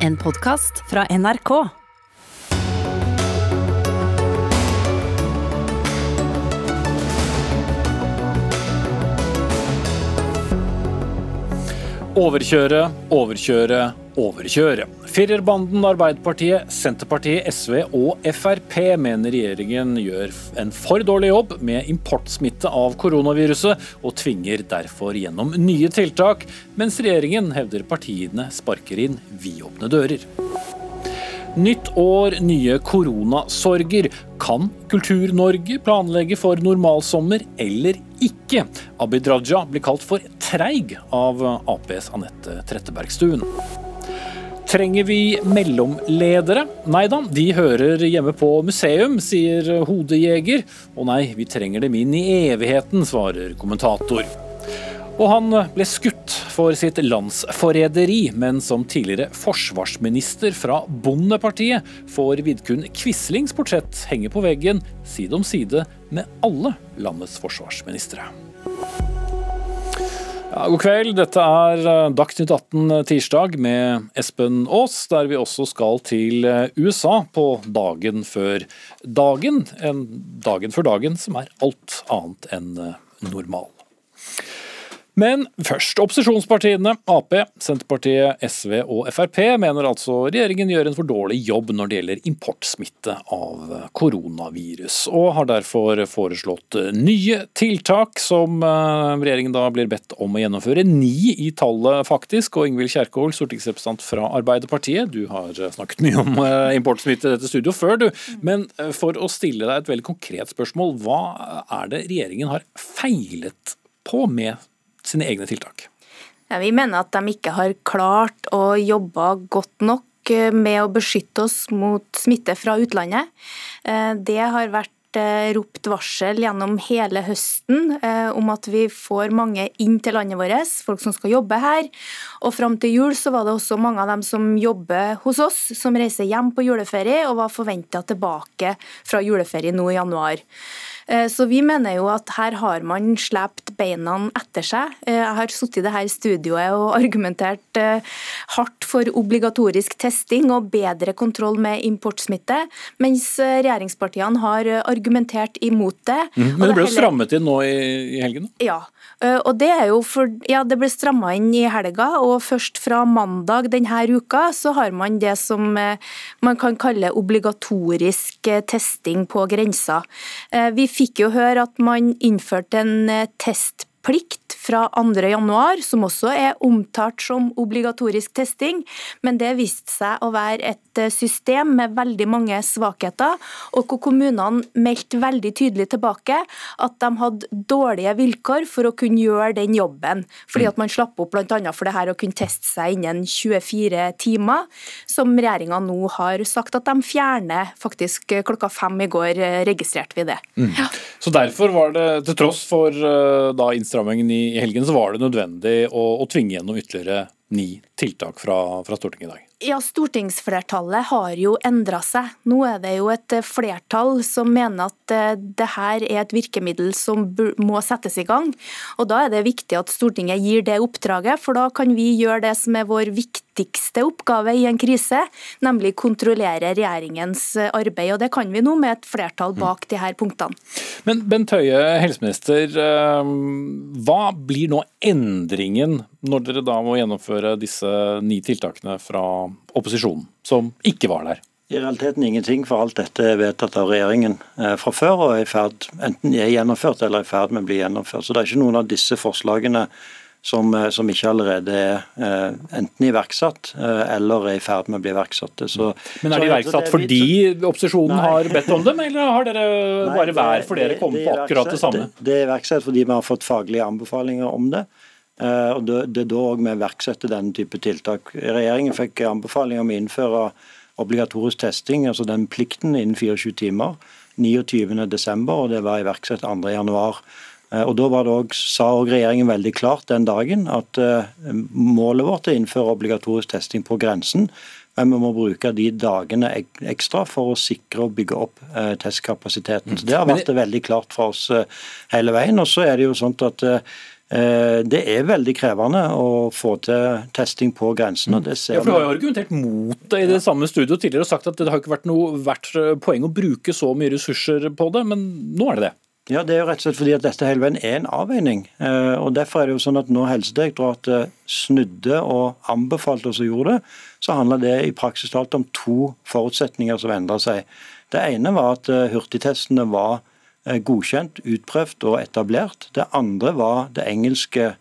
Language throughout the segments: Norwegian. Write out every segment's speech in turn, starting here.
En podkast fra NRK. Overkjøre, overkjøre, overkjøre. Firerbanden Arbeiderpartiet, Senterpartiet, SV og Frp mener regjeringen gjør en for dårlig jobb med importsmitte av koronaviruset, og tvinger derfor gjennom nye tiltak, mens regjeringen hevder partiene sparker inn vidåpne dører. Nytt år, nye koronasorger. Kan Kultur-Norge planlegge for normalsommer eller ikke? Abid Raja blir kalt for treig av Aps Anette Trettebergstuen. Trenger vi mellomledere? Nei da, de hører hjemme på museum, sier hodejeger. Og nei, vi trenger dem inn i evigheten, svarer kommentator. Og han ble skutt for sitt landsforræderi, men som tidligere forsvarsminister fra Bondepartiet får Vidkun Quislings portrett henge på veggen side om side med alle landets forsvarsministre. Ja, god kveld, dette er eh, Dagsnytt 18 tirsdag med Espen Aas, der vi også skal til eh, USA på dagen før dagen. En dagen før dagen som er alt annet enn eh, normal. Men først. Opposisjonspartiene Ap, Senterpartiet, SV og Frp mener altså regjeringen gjør en for dårlig jobb når det gjelder importsmitte av koronavirus, og har derfor foreslått nye tiltak som eh, regjeringen da blir bedt om å gjennomføre. Ni i tallet, faktisk. Og Ingvild Kjerkol, stortingsrepresentant fra Arbeiderpartiet, du har snakket mye om eh, importsmitte i dette studio før, du. Men eh, for å stille deg et veldig konkret spørsmål, hva er det regjeringen har feilet på med sine egne tiltak? Ja, vi mener at de ikke har klart å jobbe godt nok eh, med å beskytte oss mot smitte fra utlandet. Eh, det har vært eh, ropt varsel gjennom hele høsten om at vi får mange inn til landet vårt, folk som skal jobbe her. Og fram til jul så var det også mange av dem som jobber hos oss, som reiser hjem på juleferie og var forventa tilbake fra juleferie nå i januar. Eh, så vi mener jo at her har man slept beina etter seg. Eh, jeg har sittet i det her studioet og argumentert eh, hardt for obligatorisk testing og bedre kontroll med importsmitte, mens regjeringspartiene har argumentert imot det. Mm, men det ble jo strammet inn nå i, i helgen? Ja, og det er jo for, ja, det ble stramma inn i helga, og først fra mandag denne uka så har man det som man kan kalle obligatorisk testing på grensa. Vi fikk jo høre at man innførte en eh, testplikt fra 2.1, som også er omtalt som obligatorisk testing, men det viste seg å være et eh, system med veldig mange svakheter, og hvor kommunene meldte veldig tydelig tilbake at de hadde dårlige vilkår for å kunne gjøre den jobben. Fordi at man slapp opp bl.a. for det her å kunne teste seg innen 24 timer, som regjeringa nå har sagt at de fjerner. Faktisk eh, klokka fem i går eh, registrerte vi det. Mm. Ja. Så derfor var det, til tross for da innstrammingen i helgen så var det nødvendig å, å tvinge gjennom ytterligere ni tiltak fra, fra Stortinget i dag. Ja, Stortingsflertallet har jo endra seg. Nå er det jo et flertall som mener at eh, det her er et virkemiddel som må settes i gang. Og Da er det viktig at Stortinget gir det oppdraget, for da kan vi gjøre det som er vår viktigste oppgave i en krise, nemlig kontrollere regjeringens arbeid. Og Det kan vi nå med et flertall bak de her punktene. Men Bent Høie, helseminister. Eh, hva blir nå endringen når dere da må gjennomføre disse ni tiltakene fra opposisjonen, som ikke var der? I realiteten ingenting, for alt dette er vedtatt av regjeringen eh, fra før og er i ferd, enten er gjennomført eller er i ferd med å bli gjennomført. Så det er ikke noen av disse forslagene som, eh, som ikke allerede er eh, enten iverksatt eller er i ferd med å bli iverksatt. Så, Men er de iverksatt fordi opposisjonen nei. har bedt om dem, eller har dere bare hver for dere kommet på akkurat det samme? Det, det er iverksatt fordi vi har fått faglige anbefalinger om det. Eh, og Det er da òg vi iverksetter denne type tiltak. Regjeringen fikk anbefaling om å innføre obligatorisk testing, altså den plikten, innen 24 timer. 29.12., og det var iverksatt 2.1. Eh, og da det også, sa også regjeringen veldig klart den dagen at uh, målet vårt er å innføre obligatorisk testing på grensen. Men vi må bruke de dagene ekstra for å sikre og bygge opp testkapasiteten. Så Det har vært veldig klart for oss hele veien. Og så er det jo sånn at Eh, det er veldig krevende å få til testing på grensen. og det ser ja, for Du har jo argumentert mot det i det samme studioet tidligere og sagt at det har ikke vært noe verdt poeng å bruke så mye ressurser på det, men nå er det det? Ja, Det er jo rett og slett fordi at dette hele veien er en avveining. Eh, og Derfor er det jo sånn at når Helsedirektoratet snudde og anbefalte oss å gjøre det, så handler det i praksis talt om to forutsetninger som endra seg. Det ene var at eh, hurtigtestene var eh, godkjent, utprøvd og etablert. Det andre var det engelske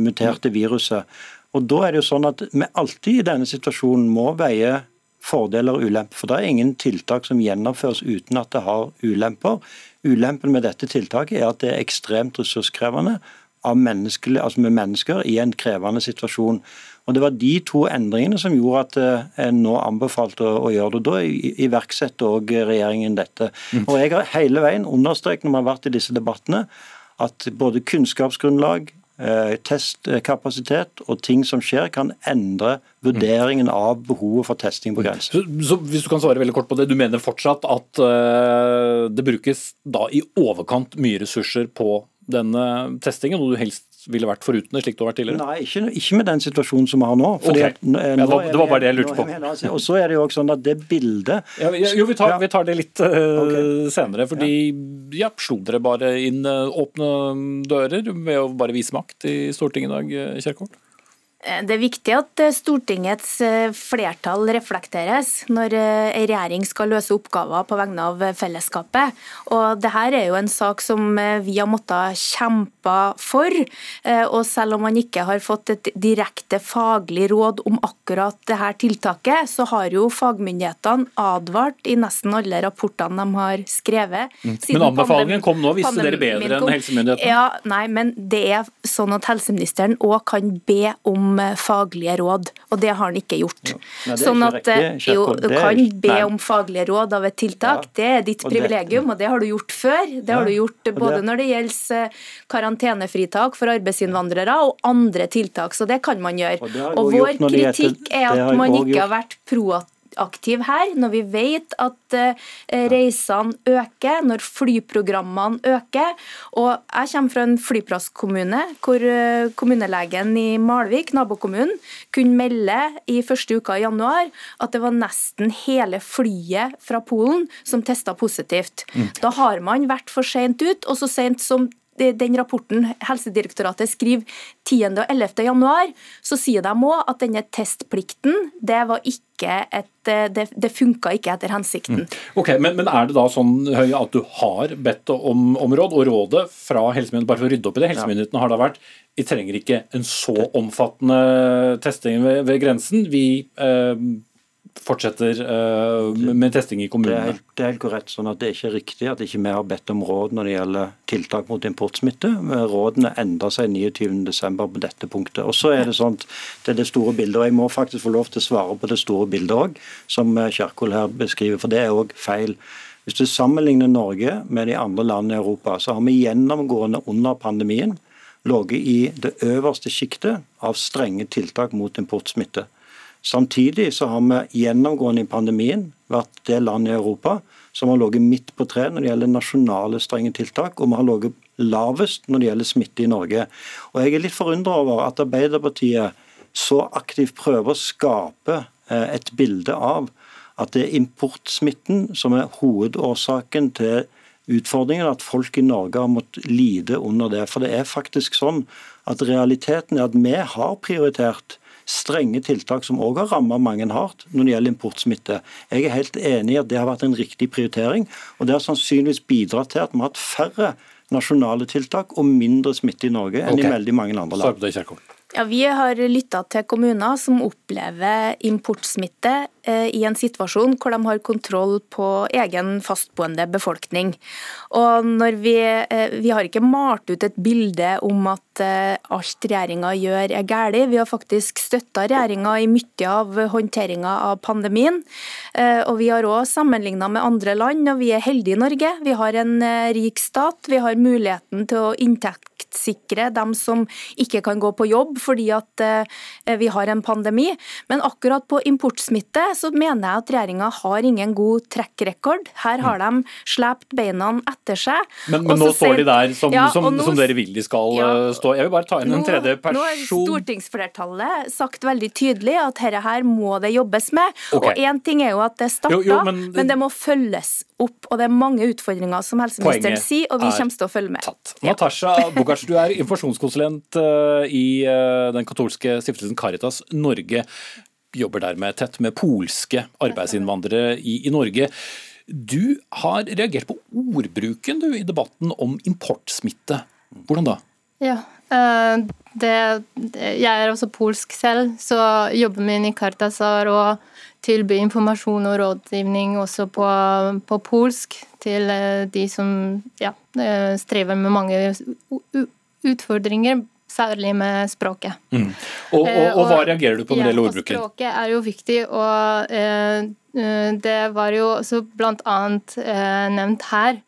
muterte viruset. Og da er det jo sånn at Vi alltid i denne situasjonen må veie fordeler og ulemper. For det er ingen tiltak som gjennomføres uten at det har ulemper. Ulempen med dette tiltaket er at det er ekstremt ressurskrevende altså med mennesker i en krevende situasjon. Og Det var de to endringene som gjorde at eh, en nå anbefalte å, gjøre det. Da iverksetter òg regjeringen dette. Mm. Og Jeg har hele veien understreket når vi har vært i disse debattene, at både kunnskapsgrunnlag, Eh, testkapasitet og ting som skjer, kan endre vurderingen av behovet for testing på grensen. Så, så, hvis Du kan svare veldig kort på det, du mener fortsatt at uh, det brukes da i overkant mye ressurser på denne testingen, noe du helst ville vært foruten det, slik det har vært tidligere? Nei, ikke, ikke, med den situasjonen som vi har nå. Okay. At, nå ja, det, var, det, var, bare det jeg lurte på. Og så er det jo også sånn at det bildet ja, Jo, vi tar, vi tar det litt uh, okay. senere. fordi ja. slo dere bare inn uh, åpne dører ved å bare vise makt i Stortinget i dag, eh, Kjerkol? Eh, det er viktig at eh, Stortingets eh, flertall reflekteres når en regjering skal løse oppgaver på vegne av fellesskapet. Og Dette er jo en sak som vi har måttet kjempe for. Og selv om man ikke har fått et direkte faglig råd om akkurat dette tiltaket, så har jo fagmyndighetene advart i nesten alle rapportene de har skrevet. Siden Men anbefalingen kom nå, visste dere bedre enn helsemyndighetene? Ja, nei, men det er sånn at helseministeren òg kan be om faglige råd, og det har han ikke gjort. Nei, sånn at eh, jo, du kan be om faglige råd av et tiltak, ja. det er ditt og privilegium, og det har du gjort før. Det har du gjort både når det gjelder eh, karantenefritak for arbeidsinnvandrere og andre tiltak, så det kan man gjøre. Og, og vår kritikk er at man ikke har vært proaktiv aktiv her, når vi vet at eh, reisene øker, når flyprogrammene øker. Og jeg kommer fra en flyplasskommune hvor eh, kommunelegen i Malvik, nabokommunen, kunne melde i første uka i januar at det var nesten hele flyet fra Polen som testa positivt. Mm. Da har man vært for sent ut, og så sent som den rapporten Helsedirektoratet skriver 10. og 11. januar, så sier de òg at denne testplikten det var ikke et, det, det funka ikke etter hensikten. Mm. Ok, men, men, er det da sånn Høie, at du har bedt om, om råd, og rådet fra helsemyndighetene, bare for å rydde opp i det, helsemyndighetene har da vært vi trenger ikke en så omfattende testing ved, ved grensen. Vi eh, fortsetter uh, med testing i kommunene. Det er, helt, det er, helt, korrekt. sånn at Det er ikke riktig at ikke vi har bedt om råd når det gjelder tiltak mot importsmitte. Rådene endrer seg 29.12. på dette punktet. Og så er Det sånn, det er det store bildet, og jeg må faktisk få lov til å svare på det store bildet òg, som eh, Kjerkol her beskriver, for det er òg feil. Hvis du sammenligner Norge med de andre landene i Europa, så har vi gjennomgående under pandemien ligget i det øverste sjiktet av strenge tiltak mot importsmitte. Samtidig så har vi gjennomgående i pandemien vært det landet i Europa som har ligget midt på tre når det gjelder nasjonale strenge tiltak, og vi har ligget lavest når det gjelder smitte i Norge. Og Jeg er litt forundra over at Arbeiderpartiet så aktivt prøver å skape eh, et bilde av at det er importsmitten som er hovedårsaken til utfordringen, at folk i Norge har måttet lide under det. For det er faktisk sånn at realiteten er at vi har prioritert strenge tiltak som òg har rammet mange hardt når det gjelder importsmitte. Jeg er helt enig i at det har vært en riktig prioritering, og det har sannsynligvis bidratt til at vi har hatt færre nasjonale tiltak og mindre smitte i Norge enn okay. i veldig mange andre land. Ja, Vi har lytta til kommuner som opplever importsmitte eh, i en situasjon hvor de har kontroll på egen fastboende befolkning. Og når vi, eh, vi har ikke malt ut et bilde om at eh, alt regjeringa gjør er galt. Vi har faktisk støtta regjeringa i mye av håndteringa av pandemien. Og vi har òg sammenligna med andre land, og vi er heldige i Norge. Vi har en rik stat. Vi har muligheten til å inntektssikre dem som ikke kan gå på jobb fordi at eh, vi har en pandemi. Men akkurat på importsmitte så mener jeg at regjeringa har ingen god trekkrekord. Her har de slept beina etter seg. Men, men nå står de der som, ja, som, nå, som, dere vil de skal ja, eh, stå. Jeg vil bare ta inn en tredje person. Nå har stortingsflertallet sagt veldig tydelig at dette her må det jobbes med. Okay. Og én ting er jo at det starta, men, men- det må følges opp. Og det er mange utfordringer, som helseministeren sier, og vi er kommer til å følge med. tatt. Natasha Bugac, du er informasjonskonsulent eh, i eh, den katolske stiftelsen Caritas Norge. Jobber dermed tett med polske arbeidsinnvandrere i, i Norge. Du har reagert på ordbruken du, i debatten om importsmitte. Hvordan da? Ja. eh, Det, jeg er også polsk selv, så jobben min i Kartas er å tilby informasjon og rådgivning også på, på polsk til eh, de som ja, eh, strever med mange utfordringer, særlig med språket. Mm. Og, og, og hva reagerer du på når det gjelder ordbruken? Språket er jo viktig, og eh, det var jo også eh, nevnt her.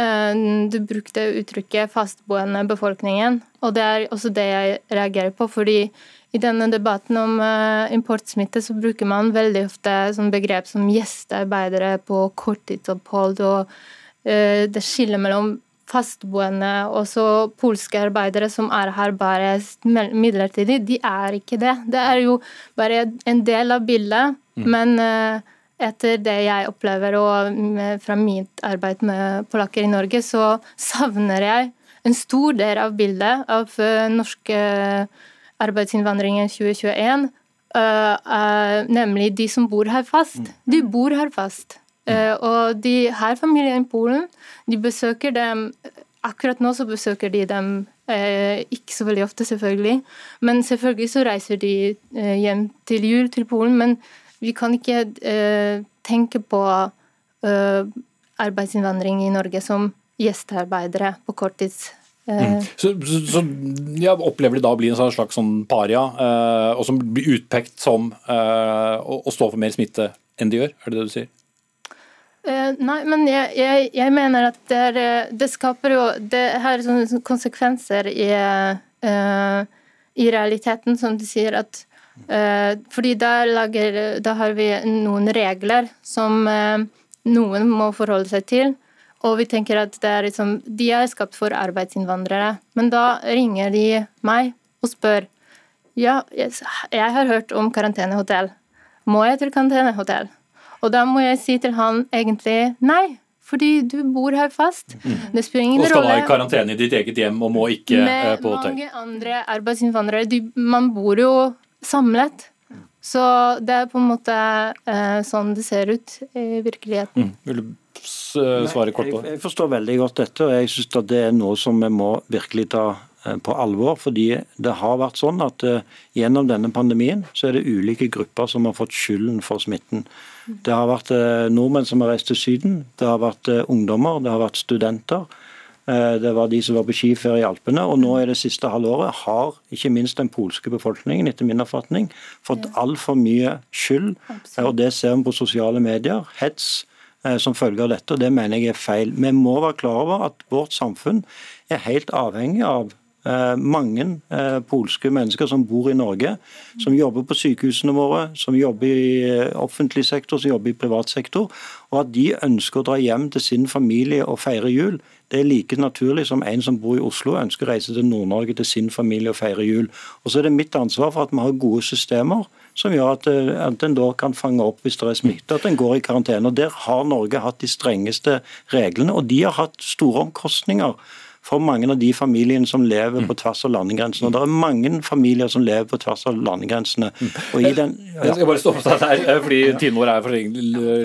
Eh, du brukte uttrykket 'fastboende befolkningen', og det er også det jeg reagerer på. fordi i denne debatten om eh, importsmitte så bruker man veldig ofte sånn begrep som gjestearbeidere på korttidsopphold, og eh, det skiller mellom fastboende og så polske arbeidere som er her bare midlertidig, de er ikke det. Det er jo bare en del av bildet, men eh, etter det jeg opplever og fra mitt arbeid med polakker i Norge, så savner jeg en stor del av bildet av uh, norske arbeidsinnvandringen 2021, eh, eh, nemlig de som bor her fast. De bor her fast. Eh, og de har familie i Polen. De besøker dem Akkurat nå så besøker de dem eh, ikke så veldig ofte, selvfølgelig. Men selvfølgelig så reiser de eh, hjem til jul til Polen. Men vi kan ikke uh, tenke på uh, arbeidsinnvandring i Norge som gjestearbeidere på korttids... Mm. Så, så, så ja, opplever de da å bli en sånn slags sånn paria, eh, og som blir utpekt som eh, å, å stå for mer smitte enn de gjør? Er det det du sier? Eh, nei, men jeg, jeg, jeg mener at det, er, eh, det skaper jo Det har konsekvenser i, eh, i realiteten, som de sier at eh, Fordi da, lager, da har vi noen regler som eh, noen må forholde seg til. Og vi tenker at det er liksom, de er skapt for arbeidsinnvandrere. Men da ringer de meg og spør ja, jeg, har hørt om karantenehotell. Må jeg til karantenehotell? Og da må jeg si til han egentlig nei, fordi du bor her fast. Det spiller ingen rolle. Og skal rolle. ha i karantene i ditt eget hjem og må ikke eh, Med på hotell? mange andre arbeidsinnvandrere. De, man bor jo samlet. Så det er på en måte eh, sånn det ser ut i virkeligheten. Mm. Vil du s- eh, svare kort på det? jeg forstår veldig godt dette, og jeg synes at det er noe som vi må virkelig ta eh, på alvor. fordi det har vært sånn at eh, gjennom denne pandemien så er det ulike grupper som har fått skylden for smitten. Det har vært eh, nordmenn som har reist til Syden, det har vært ungdommer, det har vært studenter. Eh, Det var de som var på skiferie i Alpene. Og nå i det siste halvåret har ikke minst den polske befolkningen etter min oppfatning, fått altfor mye skyld. Og det ser vi på sosiale medier. Hets eh, som følge av dette, og det mener jeg er feil. Vi må være klar over at vårt samfunn er helt avhengig av mange eh, polske mennesker som bor i Norge, som jobber på sykehusene våre, som jobber i eh, offentlig sektor, som jobber i privat sektor, og at de ønsker å dra hjem til sin familie og feire jul. Det er like naturlig som en som bor i Oslo ønsker å reise til Nord-Norge til sin familie og feire jul. Og så er det mitt ansvar for at vi har gode systemer som gjør at, eh, at en da kan fange opp hvis det er smitte, at en går i karantene. Og Der har Norge hatt de strengeste reglene, og de har hatt store omkostninger for mange av de familiene som lever på tvers av landegrensene. Og Det er mange familier som lever på tvers av landegrensene. Og i den, Jeg skal bare stoppe deg der, eh, fordi tiden vår er for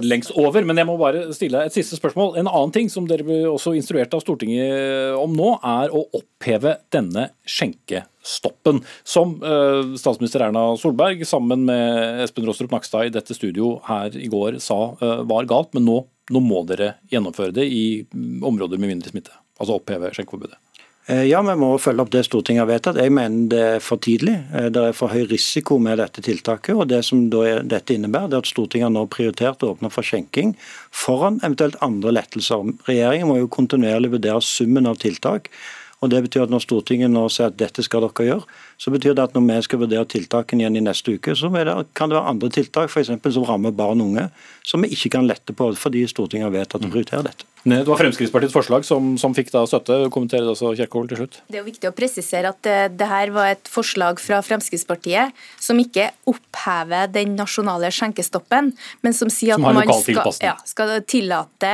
lengst over. Men jeg må bare stille deg et siste spørsmål. En annen ting som dere ble også instruerte av Stortinget om nå, er å oppheve denne skjenkestoppen. Som eh, statsminister Erna Solberg sammen med Espen Rostrup Nakstad i dette studio her i går sa eh, var galt, men nå, nå må dere gjennomføre det i mm, områder med mindre smitte. Altså oppheve skjenkeforbudet. Eh, Ja, vi må følge opp det Stortinget har vedtatt. Jeg mener det er for tidlig. Eh, Det er for høy risiko med dette tiltaket. og Det som dette innebærer, det er at Stortinget har nå prioritert å åpne for skjenking foran eventuelt andre lettelser. Regjeringen må jo kontinuerlig vurdere summen av tiltak. og det betyr at Når Stortinget nå sier at dette skal dere gjøre, så betyr det at når vi skal vurdere tiltakene igjen i neste uke, så det, kan det være andre tiltak for eksempel, som rammer barn og unge, som vi ikke kan lette på fordi Stortinget har vedtatt å prioritere dette. Det var Fremskrittspartiets forslag som, som fikk da støtte. Kommenterer det også Kjerkol til slutt? Det er jo viktig å presisere at det, eh, det her var et forslag fra Fremskrittspartiet som ikke opphever den nasjonale skjenkestoppen, men som sier at som man skal, ja, skal, tillate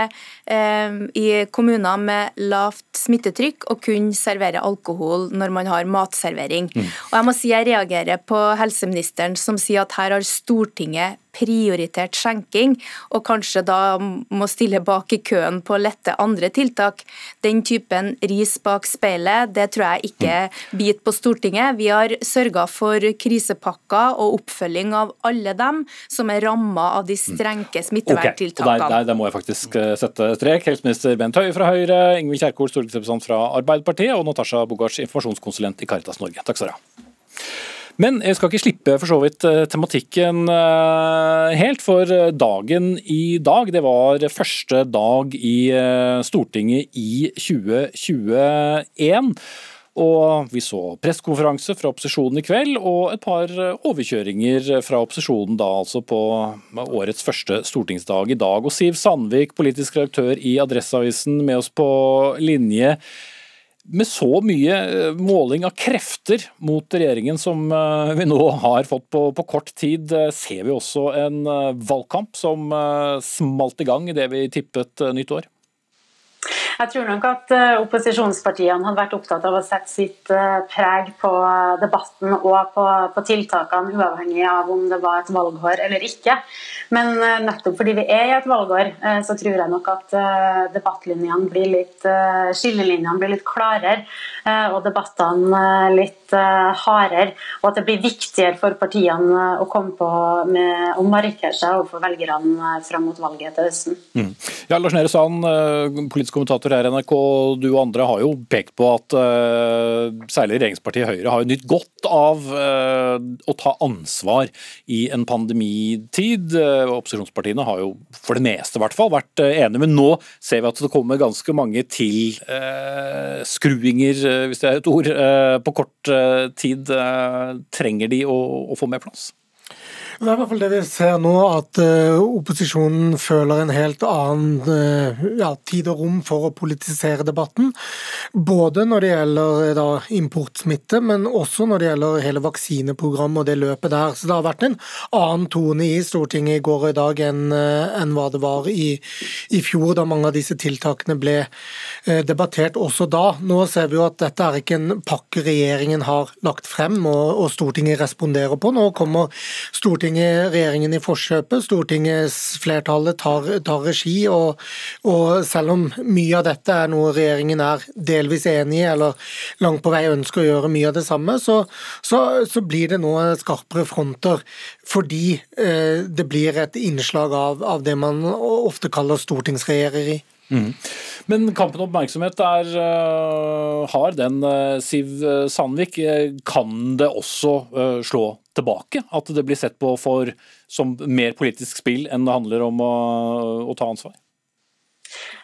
eh, i kommuner med lavt smittetrykk å kunne servere alkohol når man har matservering. Mm. Og jeg må si jeg reagerer på helseministeren som sier at her har Stortinget prioritert skjenking, og kanskje da må stille bak i køen på å lette andre tiltak. Den typen ris bak speilet, det tror jeg ikke biter på Stortinget. Vi har sørga for krisepakker og oppfølging av alle dem som er ramma av de strenge smitteverntiltakene. Okay. Der, der, må jeg faktisk eh, sette strek. Helseminister Bent Høie fra Høyre, Ingvild Kjerkol, stortingsrepresentant fra Arbeiderpartiet, og Natasha Bogarts, informasjonskonsulent i Caritas Norge. Takk skal dere ha. Men jeg skal ikke slippe for så vidt eh, tematikken eh, helt, for eh, dagen i dag det var første dag i Stortinget i 2021. Og vi så pressekonferanse fra opposisjonen i kveld, og et par overkjøringer fra opposisjonen da altså på årets første stortingsdag i dag. Og Siv Sandvik, politisk redaktør i Adresseavisen, med oss på linje. Med så mye eh, måling av krefter mot regjeringen som eh, vi nå har fått på, på kort tid, eh, ser vi også en valgkamp som smalt i gang idet vi tippet nytt år? Jeg tror nok at eh, opposisjonspartiene hadde vært opptatt av å sette sitt eh, preg på debatten og på, på tiltakene, uavhengig av om det var et valgår eller ikke. Men eh, nettopp fordi vi er i et valgår, så tror jeg nok at debattlinjene blir litt skillelinjene blir litt klarere, og debattene litt hardere. Og at det blir viktigere for partiene å komme på med å markere seg overfor velgerne fram mot valget til høsten. Mm. Ja, Lars Nehru Sand, politisk kommentator kommentator her NRK, du og andre har jo pekt på at uh, særlig regjeringspartiet Høyre har jo nytt godt av uh, å ta ansvar i en pandemitid. Uh, opposisjonspartiene har jo for det meste i hvert fall vært enige, men nå ser vi at det kommer ganske mange til skruinger, hvis det er et ord, på kort tid. trenger de å få mer plass? Det er i hvert fall det vi ser nå, at uh, opposisjonen føler en helt annen uh, ja, tid og rom for å politisere debatten. Både når det gjelder da, importsmitte, men også når det gjelder hele vaksineprogrammet og det løpet der. Så det har vært en annen tone i Stortinget i går og i dag enn enn hva det var i, i, fjor, da mange av disse tiltakene ble debattert også da. Nå ser vi jo at dette er ikke en pakke regjeringen har lagt frem og, og Stortinget responderer på. Nå kommer Stortinget Stortinget regjeringen i forkjøpet. Stortingets flertallet tar, tar regi. Og, og, selv om mye av dette er noe regjeringen er delvis enig i, eller langt på vei ønsker å gjøre mye av det samme, så, så, så blir det nå skarpere fronter. Fordi eh, det blir et innslag av, av det man ofte kaller stortingsregjereri. Mm. Men kampen om oppmerksomhet er uh, har den, uh, Siv Sandvik. Kan det også uh, slå tilbake? At det blir sett på for, som mer politisk spill enn det handler om å, å ta ansvar?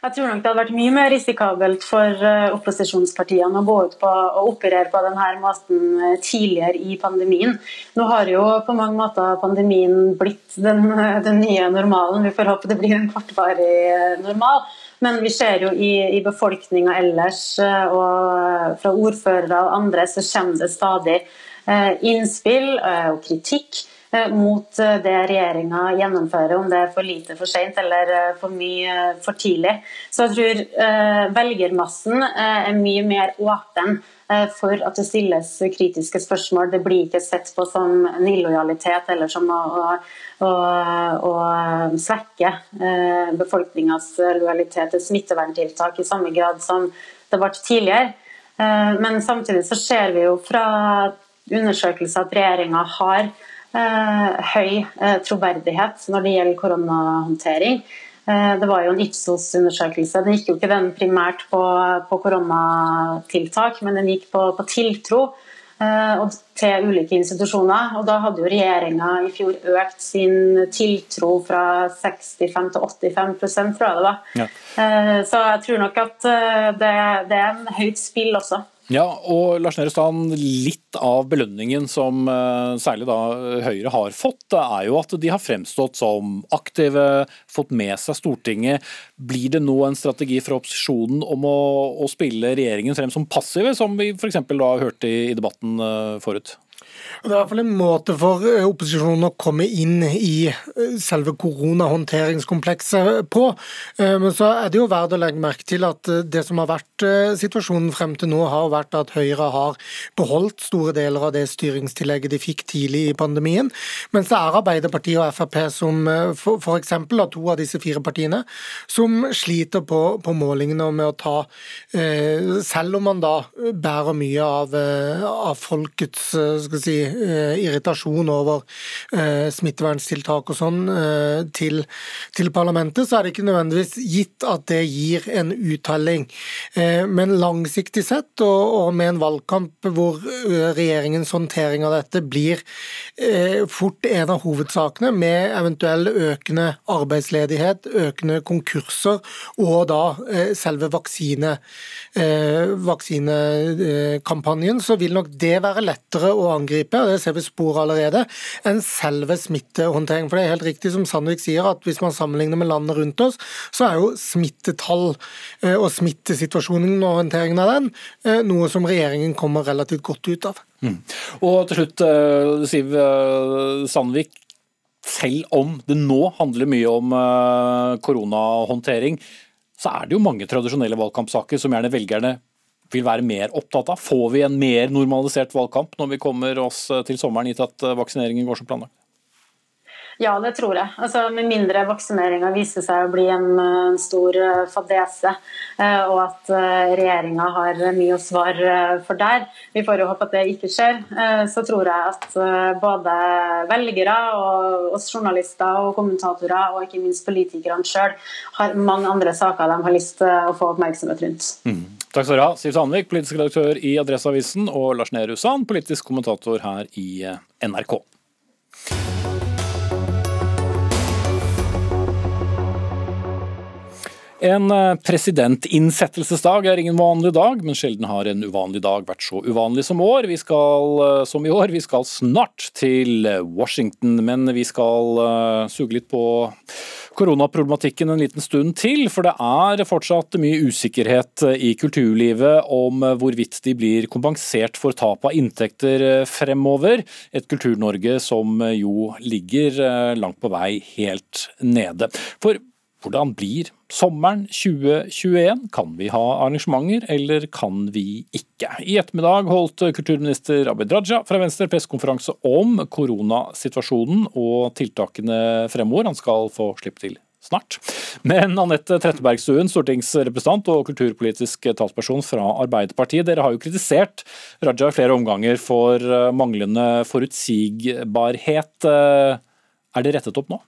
Jeg tror nok det hadde vært mye mer risikabelt for opposisjonspartiene å gå ut på og operere på denne måten tidligere i pandemien. Nå har jo på mange måter pandemien blitt den, den nye normalen. Vi får håpe det blir en kortvarig normal. Men vi ser jo i, i befolkninga ellers eh, og fra ordførere og andre så kommer det stadig eh, innspill eh, og kritikk mot det regjeringa gjennomfører, om det er for lite for sent eller for mye for tidlig. Så jeg tror velgermassen er mye mer åpen for at det stilles kritiske spørsmål. Det blir ikke sett på som en illojalitet eller som å, å å, svekke eh, befolkningas lojalitet til smitteverntiltak i samme grad som det ble tidligere. Eh, men samtidig så ser vi jo fra undersøkelser at regjeringa har eh, høy troverdighet når det gjelder koronahåndtering. Det var jo en Ipsos-undersøkelse. Den gikk jo ikke den primært på, på koronatiltak, men den gikk på, på tiltro. Eh, til ulike institusjoner. Og Da hadde jo regjeringa i fjor økt sin tiltro fra 65 til 85 tror jeg det var. Ja. Eh, så jeg tror nok at eh, det, det er en høyt spill også. Ja, og Lars Nehru Sand, litt av belønningen som uh, særlig da Høyre har fått, er jo at de har fremstått som aktive, fått med seg Stortinget. Blir det nå en strategi fra opposisjonen om å, å spille regjeringen frem som passive, som vi f.eks. hørte i, i debatten uh, forut? Det er i hvert fall en måte for eh, opposisjonen å komme inn i eh, selve koronahåndteringskomplekset på. Eh, men så er det jo verdt å legge merke til at det som har vært situasjonen frem til nå, har vært at Høyre har beholdt store deler av det styringstillegget de fikk tidlig i pandemien. Mens det er Arbeiderpartiet og Frp som f.eks. av to av disse fire partiene, som sliter på, på målingene med å ta Selv om man da bærer mye av, av folkets skal si, irritasjon over eh, smitteverntiltak og sånn eh, til, til, parlamentet, så er det ikke nødvendigvis gitt at det gir en uttelling. Men langsiktig sett, og med en valgkamp hvor regjeringens håndtering av dette blir fort en av hovedsakene, med eventuell økende arbeidsledighet, økende konkurser og da selve vaksine, vaksinekampanjen, så vil nok det være lettere å angripe og det ser vi spor allerede, enn selve smittehåndtering. For det er helt riktig som Sandvik sier, at hvis man sammenligner med landene rundt oss, så er jo smittetall eh, og smittesituasjonen og håndteringen av den eh, noe som regjeringen kommer relativt godt ut av. Mm. Og til slutt, eh, Siv Sandvik. Selv om det nå handler mye om koronahåndtering, så er det jo mange tradisjonelle valgkampsaker som gjerne velgerne vil være mer opptatt av? Får vi en mer normalisert valgkamp når vi kommer oss til sommeren, gitt at vaksineringen går som planlagt? Ja, det tror jeg. Altså, med mindre vaksineringa viser seg å bli en, en stor uh, fadese, uh, og at regjeringa har mye å svare for der, vi får jo håpe at det ikke skjer, så tror jeg at både velgere og oss journalister og kommentatorer, og ikke minst politikerne sjøl, har mange andre saker de har lyst til å få oppmerksomhet rundt. Mm. Takk skal dere ha, Siv Sandvik, politisk redaktør i Adresseavisen, og Lars Nehru Sand, politisk kommentator her i eh, NRK. En eh, presidentinnsettelsesdag er ingen vanlig dag, men sjelden har en uvanlig dag vært så uvanlig som, år. Vi skal, eh, som i år. Vi skal snart til Washington, men vi skal suge litt på koronaproblematikken en liten stund til, for det er fortsatt mye usikkerhet i kulturlivet om hvorvidt de blir kompensert for tap av inntekter fremover. Et Kultur-Norge som jo ligger eh, langt på vei helt nede. For hvordan blir sommeren 2021? Kan vi ha arrangementer, eller kan vi ikke? I ettermiddag holdt kulturminister Abid Raja fra Venstre pressekonferanse om koronasituasjonen og tiltakene fremover. Han skal få slippe til snart. Men Anette Trettebergstuen, stortingsrepresentant og kulturpolitisk talsperson fra Arbeiderpartiet, dere har jo kritisert Raja i flere omganger for manglende forutsigbarhet. Er det rettet opp nå?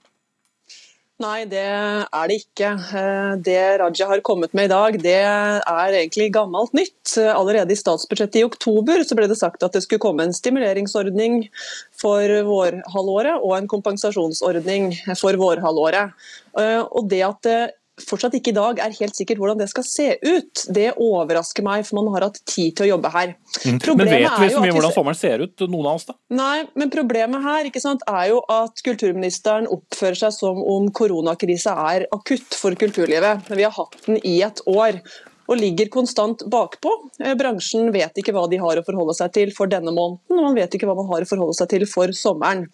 Nei, det er det ikke. Eh, det Raja har kommet med i dag, det er egentlig gammelt nytt. Allerede i statsbudsjettet i oktober så ble det sagt at det skulle komme en stimuleringsordning for vårhalvåret og en kompensasjonsordning for vårhalvåret. Eh, og det at det fortsatt ikke i dag er helt sikkert hvordan det skal se ut. Det overrasker meg, for man har hatt tid til å jobbe her. Problemet Men vet vi så mye hvordan sommeren ser ut, noen av oss da? Nei, men problemet her sant, er jo at kulturministeren oppfører seg som om koronakrisa er akutt for kulturlivet. Men vi har hatt den i et år og ligger konstant bakpå. Eh, bransjen vet ikke hva de har å forholde seg til for denne måneden, og man vet ikke hva man har å forholde seg til for sommeren.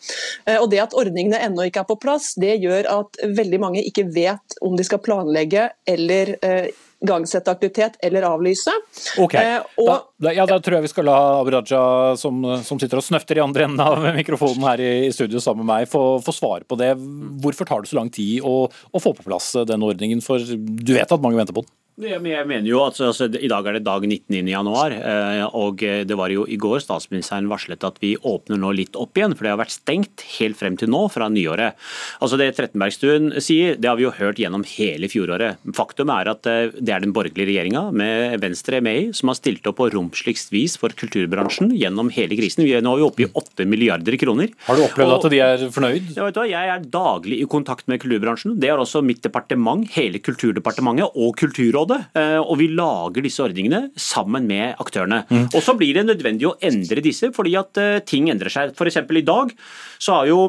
Eh, og Det at ordningene ennå ikke er på plass, det gjør at veldig mange ikke vet om de skal planlegge eller eh, igangsette aktivitet eller avlyse. Ok, og, da, ja, da tror jeg vi skal la Abiraja, som, som, sitter og snøfter i andre enden av mikrofonen her i, i studio sammen med meg, få, få svare på det. Hvorfor tar det så lang tid å, å få på plass den ordningen? For du vet at mange venter på den? Jeg mener jo at altså, I dag er det dag 19. januar, eh, og det var jo i går statsministeren varslet at vi åpner nå litt opp igjen. For det har vært stengt helt frem til nå, fra nyåret. Altså Det Trettenbergstuen sier, det har vi jo hørt gjennom hele fjoråret. Faktum er at eh, det er den borgerlige regjeringa med Venstre med i, som har stilt opp på romsligst vis for kulturbransjen gjennom hele krisen. Vi er nå oppe i 8 milliarder kroner. Har du opplevd og, at de er fornøyd? Ja, vet du, jeg er daglig i kontakt med kulturbransjen. Det har også mitt departement, hele Kulturdepartementet og Kulturrådet det. Og vi lager disse ordningene sammen med aktørene. Mm. Og så blir det nødvendig å endre disse fordi at ting endrer seg. F.eks. i dag så har jo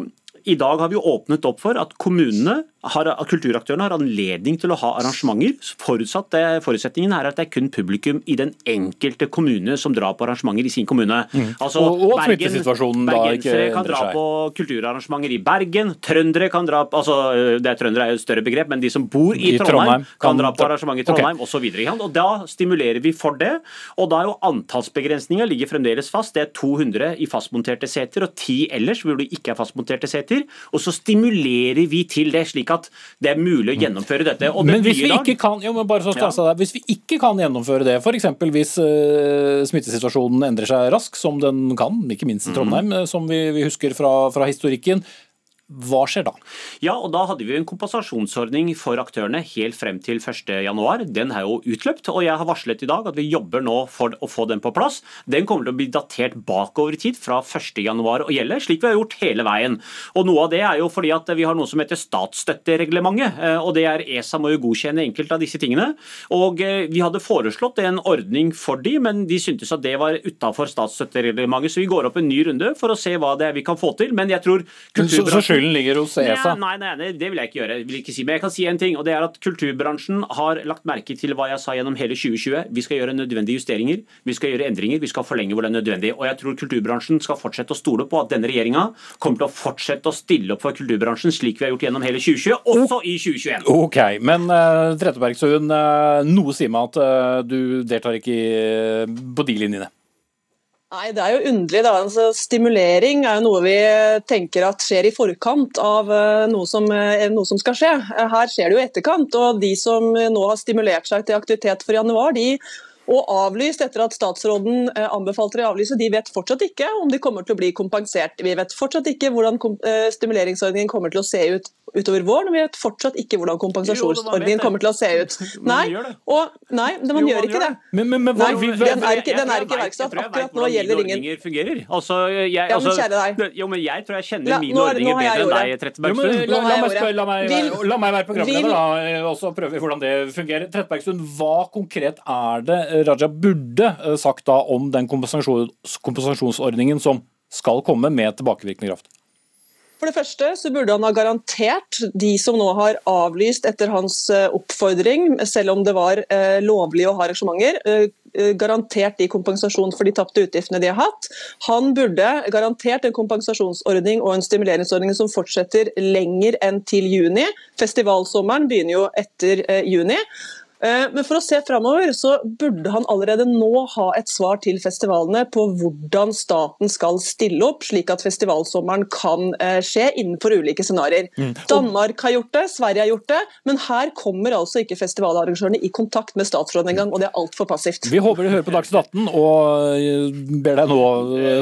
i dag har vi åpnet opp for at kommunene har, kulturaktørene har anledning til å ha arrangementer. Forutsatt det, Forutsetningen er at det er kun publikum i den enkelte kommune som drar på arrangementer i sin kommune. Mm. Altså, og, og Bergen, Bergensere kan dra på kulturarrangementer i Bergen. Trøndere kan dra altså, det er Trøndere er jo et større begrep, men de som bor i, I Trondheim, Trondheim, kan, dra på arrangementer i Trondheim okay. osv. Og da stimulerer vi for det. Og da er jo antallsbegrensninga ligger fremdeles fast. Det er 200 i fastmonterte seter og 10 ellers hvor det ikke er fastmonterte seter. Og så stimulerer vi til det. slik at det er mulig å mm. gjennomføre dette. men hvis vi, ikke kan, jo, ja. hvis vi ikke kan gjennomføre det, f.eks. hvis uh, smittesituasjonen endrer seg raskt, som den kan, ikke minst i mm. Trondheim, mm. som vi, vi husker fra, fra historikken, hva skjer da? Ja, og Da hadde vi en kompensasjonsordning for aktørene helt frem til 1.1. Den er jo utløpt, og jeg har varslet i dag at vi jobber nå for å få den på plass. Den kommer til å bli datert bakover i tid, fra 1.1 og gjelde, slik vi har gjort hele veien. Og Noe av det er jo fordi at vi har noe som heter statsstøttereglementet, eh, og det er ESA må jo godkjenne enkelte av disse tingene. Og eh, Vi hadde foreslått en ordning for de, men de syntes at det var utafor statsstøttereglementet, så vi går opp en ny runde for å se hva det er vi kan få til. Men jeg tror kulturbransjen skylden ligger hos ESA? Nei, nei, nei, det vil jeg ikke gjøre. Jeg vil ikke si. Men jeg kan si en ting, og det er at kulturbransjen har lagt merke til hva jeg sa gjennom hele 2020. Vi skal gjøre nødvendige justeringer, vi skal gjøre endringer, vi skal forlenge hvor det er nødvendig. Og jeg tror kulturbransjen skal fortsette å stole på at denne regjeringa kommer til å fortsette å stille opp for kulturbransjen slik vi har gjort gjennom hele 2020, også i 2021. Ok, men uh, Trettebergstuen, uh, noe sier meg at uh, du deltar ikke på de linjene? Nei, Det er jo underlig. da. Altså, stimulering er jo noe vi tenker at skjer i forkant av eh, noe som, eh, noe som, skal skje. Her skjer det jo etterkant. og De som nå har stimulert seg til aktivitet for januar, de og avlyst etter at statsråden eh, anbefalte å avlyse, de vet fortsatt ikke om de kommer til å bli kompensert. Vi vet fortsatt ikke hvordan stimuleringsordningen kommer til å se ut utover våren. Vi vet fortsatt ikke hvordan kompensasjonsordningen kommer til å se ut. Nei, og, nei man gjør ikke det. Men, men, men, nei, den er ikke, den er ikke iverksatt. Akkurat nå gjelder ingen altså, jeg, ja, men kjære deg. Jo, men jeg tror jeg kjenner mine ordninger bedre enn deg, Trettebergstuen. La, la, la, meg, la meg være programleder, da, og så prøver vi hvordan det fungerer. Trettebergstuen, hva konkret er det Raja burde eh, sagt da om den kompensasjonsordningen som skal komme med tilbakevirkende kraft? For det første så burde han ha garantert de som nå har avlyst etter hans eh, oppfordring, selv om det var eh, lovlig å ha arrangementer, eh, garantert de kompensasjon for de tapte utgiftene de har hatt. Han burde garantert en kompensasjonsordning og en stimuleringsordning som fortsetter lenger enn til juni. Festivalsommeren begynner jo etter juni. Eh, men for å se framover, så burde han allerede nå ha et svar til festivalene på hvordan staten skal stille opp, slik at festivalsommeren kan eh, skje innenfor ulike scenarioer. Mm. Danmark har gjort det, Sverige har gjort det, men her kommer altså ikke festivalarrangørene i kontakt med statsråden engang, og det er altfor passivt. Vi håper du hører på Dagsnytt 18 og eh, ber deg nå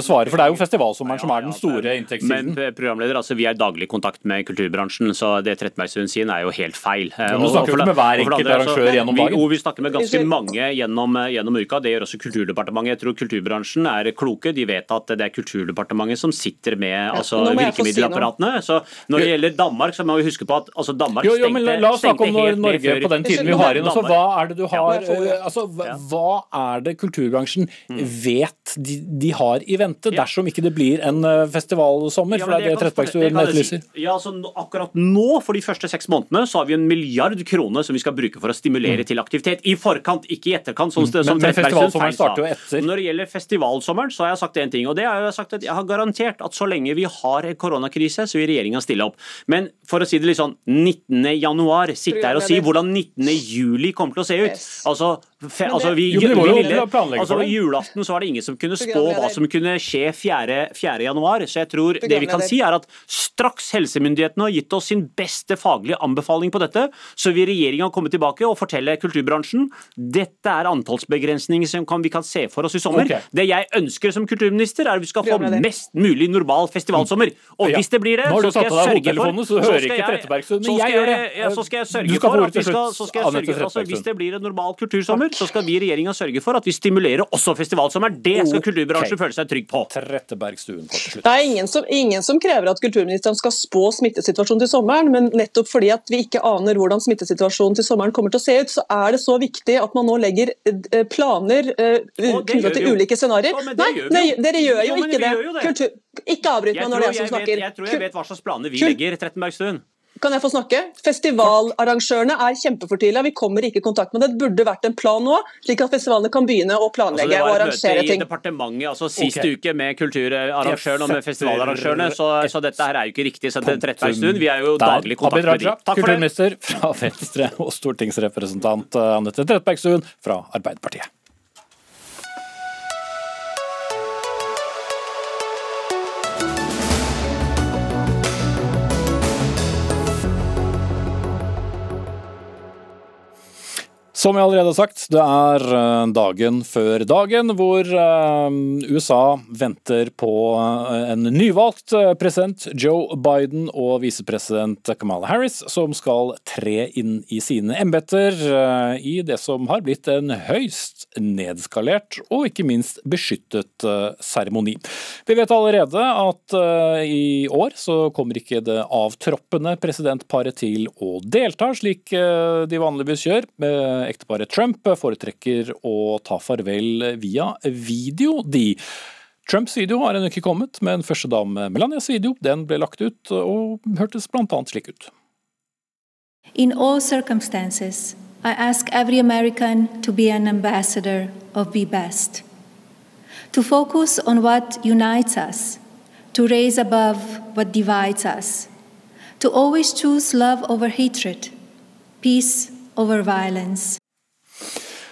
svare, for det er jo festivalsommeren som er den store inntektssiden. Men programleder, altså vi er i daglig kontakt med kulturbransjen, så det Trettebergstuen sier er jo helt feil. Men du snakker jo ikke med hver enkelt arrangør gjennom gjennom dagen? Vi, vi snakker med ganske mange gjennom, gjennom, uka. Det gjør også Kulturdepartementet. Jeg tror kulturbransjen er kloke. De vet at det er Kulturdepartementet som sitter med altså, virkemiddelapparatene. Så når det gjelder Danmark, så må vi huske på at altså, Danmark jo, jo, men La oss snakke om Norge på den tiden vi har inn. Altså, hva er det du har altså, Hva er det kulturbransjen mm. vet de, de har i vente, dersom ikke det blir en eh, festivalsommer? For det er det Trettebergstuen etterlyser. Ja, altså, akkurat nå, for de første seks månedene, så har vi en milliard kroner som vi skal bruke for å stimulere til aktivitet. I forkant, ikke i etterkant. Som, mm. som men, men festivalsommeren starter jo etter. Når det gjelder festivalsommeren, så har jeg sagt én ting. og det har jo sagt at Jeg har garantert at så lenge vi har en koronakrise, så vil regjeringa stille opp. Men for å si det litt sånn 19. januar, sitte her og si hvordan 19. juli kommer til å se ut. Altså, fe, altså vi, jo, vi ville, altså Julaften så var det ingen som kunne spå hva som kunne skje 4. 4. januar. Så jeg tror det vi kan si er at straks helsemyndighetene har gitt oss sin beste faglige anbefaling på dette, så vil regjeringa komme tilbake og fortelle kulturbransjen. Dette er antallsbegrensninger som kan, vi kan se for oss i sommer. Okay. Det jeg ønsker som kulturminister, er at vi skal få mest mulig normal festivalsommer. Og hvis det blir det, så skal jeg sørge for så hører ikke Trettebergstuen, men jeg gjør det. Så skal jeg sørge for at vi skal, så skal jeg sørge for, altså, Hvis det blir en normal kultursommer, så skal vi i regjeringa sørge for at vi stimulerer også festivalsommer. Det skal kulturbransjen føle seg trygg på. Trettebergstuen, kort til slutt. Det er ingen som, ingen som krever at kulturministeren skal spå smittesituasjonen til sommeren, men nettopp fordi at vi ikke aner hvordan smittesituasjonen til sommeren kommer til å se ut, så er det så viktig at man nå legger eh, planer knyttet til ulike scenarioer. Nei, nei, dere gjør jo, jo ikke det. det. Kultur... Ikke avbryt meg når det er jeg som snakker. jeg tror jeg vet hva slags planer vi legger, Trettenbergstuen. Kan jeg få snakke? Festivalarrangørene er kjempefortvila. Vi kommer ikke i kontakt med det. Det burde vært en plan nå, slik at festivalene kan begynne å planlegge altså, og arrangere ting. Det var et møte i departementet altså siste okay. uke med kulturarrangøren og med festivalarrangørene, så, så, dette her er jo ikke riktig. Så Trettebergstuen, vi er jo daglig i kontakt med dem. Takk for det. Kulturminister fra Venstre og stortingsrepresentant eh, Anette Trettebergstuen fra Arbeiderpartiet. Som jeg allerede har sagt, det er eh, dagen før dagen hvor eh, USA venter på eh, en nyvalgt president Joe Biden og visepresident Kamala Harris, som skal tre inn i sine embeter i det som har blitt en høyst nedskalert og ikke minst beskyttet seremoni. Vi vet allerede at i år så kommer ikke det avtroppende presidentparet til å delta, slik de vanligvis gjør ekteparet Trump foretrekker å ta farvel via video, de. Trumps video har ennå ikke kommet, men første dame Melanias video den ble lagt ut og hørtes bl.a. slik ut. In all circumstances, I ask every American to be an ambassador of Be Best. To focus on what unites us, to raise above what divides us, to always choose love over hatred, peace over violence,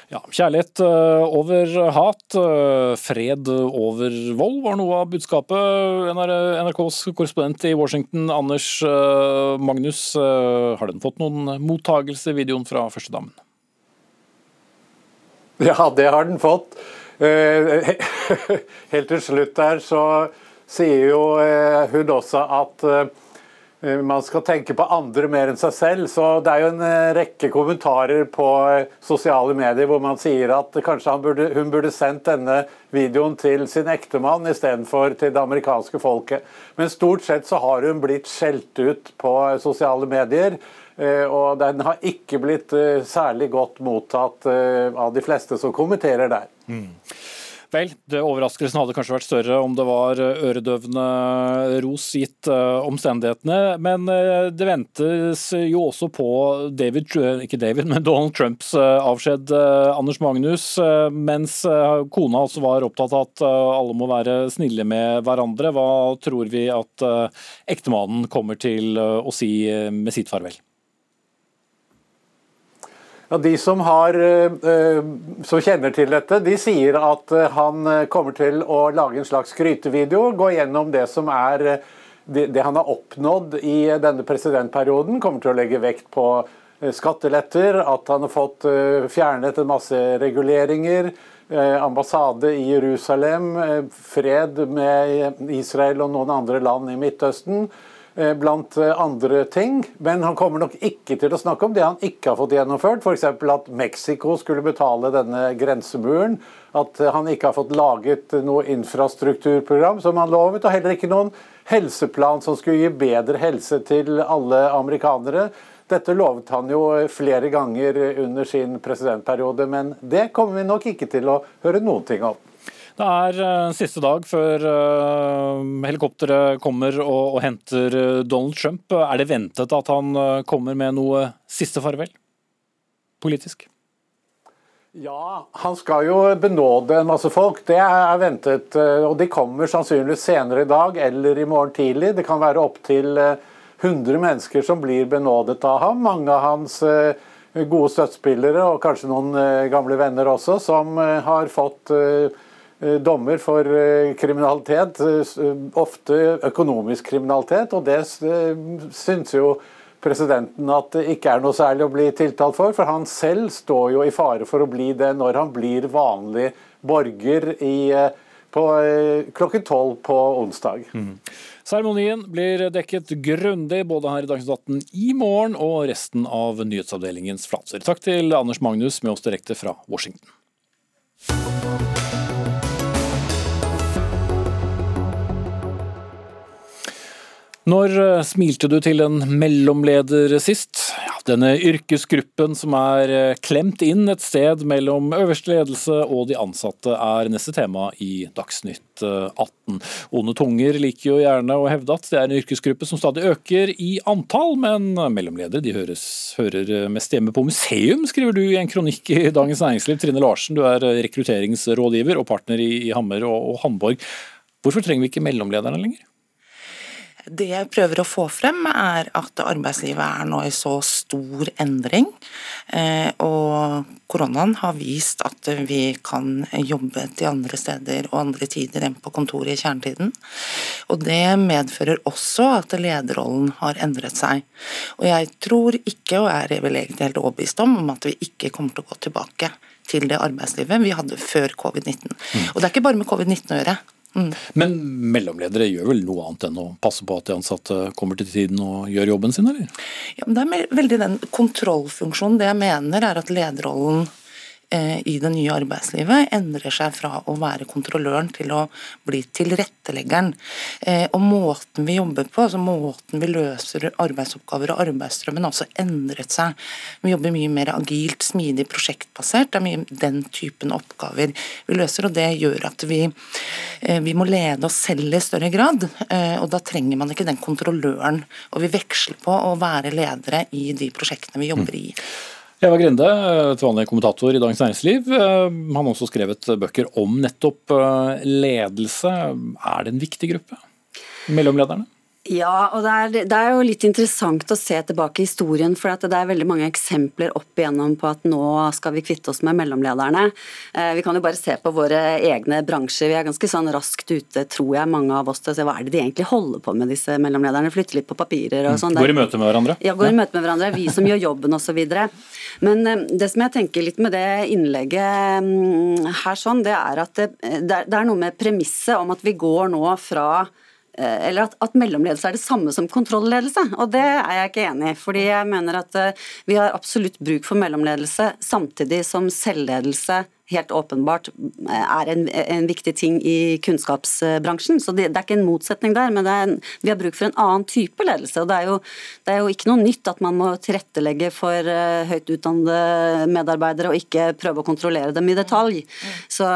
ja, Kjærlighet eh, over hat, eh, fred over vold var noe av budskapet. NRKs korrespondent i Washington, Anders eh, Magnus, har den fått noen mottagelse, videoen fra førstedamen? Ja, det har den fått. Helt til slutt der så sier jo hun også at man skal tenke på andre mer enn seg selv. Så det er jo en eh, rekke kommentarer på eh, sosiale medier hvor man sier at kanskje burde, hun burde sendt denne videoen til sin ektemann istedenfor til det amerikanske folket. Men stort sett så har hun blitt skjelt ut på sosiale medier. Og den har ikke blitt særlig godt mottatt av de fleste som kommenterer der. Mm. Vel, det overraskelsen hadde kanskje vært større om det var øredøvende ros gitt uh, omstendighetene. Men uh, det ventes jo også på David, ikke David, men Donald Trumps avskjed, Anders Magnus. mens kona også var opptatt av at alle må være snille med hverandre. Hva tror vi at ektemannen kommer til å si med sitt farvel? Ja, De som, har, eh, eh, som, kjenner til dette, de sier at eh, han kommer til å lage en slags skrytevideo. Gå gjennom det som er det, han har oppnådd i denne presidentperioden. Kommer til å legge vekt på skatteletter, at han har fått fjernet en masse reguleringer. Ambassade i Jerusalem, fred med Israel og noen andre land i Midtøsten. Eh, blant eh, andre ting. Men han kommer nok ikke til å snakke om det han ikke har fått gjennomført. F.eks. at Mexico skulle betale denne grensemuren. At eh, han ikke har fått laget noe infrastrukturprogram som han lovet. Og heller ikke noen helseplan som skulle gi bedre helse til alle amerikanere. Dette lovet han jo flere ganger under sin presidentperiode, men det kommer vi nok ikke til å høre noen ting om. Det er uh, siste dag før uh, helikopteret kommer og, henter eh, Donald Trump. Er det ventet at han kommer med noe siste farvel? Politisk? Ja, han skal jo benåde en masse folk. Det er ventet. Og de kommer sannsynligvis senere i dag eller i morgen tidlig. Det kan være opptil 100 mennesker som blir benådet av ham. Mange av hans gode støttespillere og kanskje noen gamle venner også, som har fått Eh, dommer for eh, kriminalitet, eh, ofte økonomisk kriminalitet, og det syns jo presidenten at det ikke er noe særlig å bli tiltalt for, for han selv står jo i fare for å bli det når han blir vanlig borger i, på, klokken tolv på onsdag. Mm. Blir dekket grundig både her i Dagsnytt 18 i morgen og resten av nyhetsavdelingens flatser. Takk til Anders Magnus med oss direkte fra Washington. Når eh, smilte du til en mellomleder sist? Ja, Denne yrkesgruppen som er eh, klemt inn et sted mellom øverste ledelse og de ansatte, er neste tema i Dagsnytt 18. Eh, Onde tunger liker jo gjerne å hevde at det er en yrkesgruppe som stadig øker i antall, men mellomledere de høres, hører mest hjemme på museum, skriver du i en kronikk i Dagens Næringsliv. Trine Larsen, du er rekrutteringsrådgiver og partner i Hammer og Hamborg. Hvorfor trenger vi ikke mellomlederne lenger? Det jeg prøver å få frem, er at arbeidslivet er nå i så stor endring. Eh, og koronaen har vist at vi kan jobbe til andre steder og andre tider enn på kontoret i kjernetiden. Og det medfører også at lederrollen har endret seg. Og jeg tror ikke, og er vel egentlig helt overbevist om, om at vi ikke kommer til å gå tilbake til det arbeidslivet vi hadde før covid-19. Mm. Og det er ikke bare med covid-19 å gjøre. Mm. Men mellomledere gjør vel noe annet enn å passe på at de ansatte kommer til tiden og gjør jobben sin, eller? Ja, men det er veldig den kontrollfunksjonen. Det jeg mener er at lederrollen i det nye arbeidslivet endrer seg fra å være kontrolløren til å bli tilretteleggeren. Eh, og måten vi jobber på, altså måten vi løser arbeidsoppgaver og arbeidsstrømmen har også endret seg. Vi jobber mye mer agilt, smidig, prosjektbasert. Det er mye den typen oppgaver vi løser, og det gjør at vi, eh, vi må lede oss selv i større grad. Og da trenger man ikke den kontrolløren. Og vi veksler på å være ledere i de prosjektene vi jobber i. Eva Grende, et vanlig kommentator i Dagens Næringsliv. Eh, han har også skrevet bøker om nettopp eh, ledelse. Er det en viktig gruppe? Mellomlederne? Ja, og det er, det er, jo litt interessant å se tilbake i historien. For det er veldig mange eksempler opp igjennom på at nå skal vi kvitte oss med mellomlederne. Eh, vi kan jo bare se på våre egne bransjer. Vi er ganske sånn raskt ute, tror jeg, mange av oss til å se hva er det de egentlig holder på med, disse mellomlederne. Flytter litt på papirer og mm. sånn. Går i møte med hverandre? Ja, går i møte med hverandre. Vi som gjør jobben osv. Men eh, det som jeg tenker litt med det innlegget mm, her sånn, det er at det, det er noe med premisset om at vi går nå fra Eh, eller at, at, mellomledelse er det samme som kontrollledelse. Og det er jeg ikke enig i. Fordi jeg mener at eh, vi har absolutt bruk for mellomledelse, samtidig som selvledelse helt åpenbart er en, en, viktig ting i kunnskapsbransjen. Så det, det, er ikke en motsetning der, men en, vi har bruk for en annen type ledelse. og det er, jo, det er, jo, ikke noe nytt at man må tilrettelegge for uh, høyt utdannede medarbeidere og ikke prøve å kontrollere dem i detalj. Så,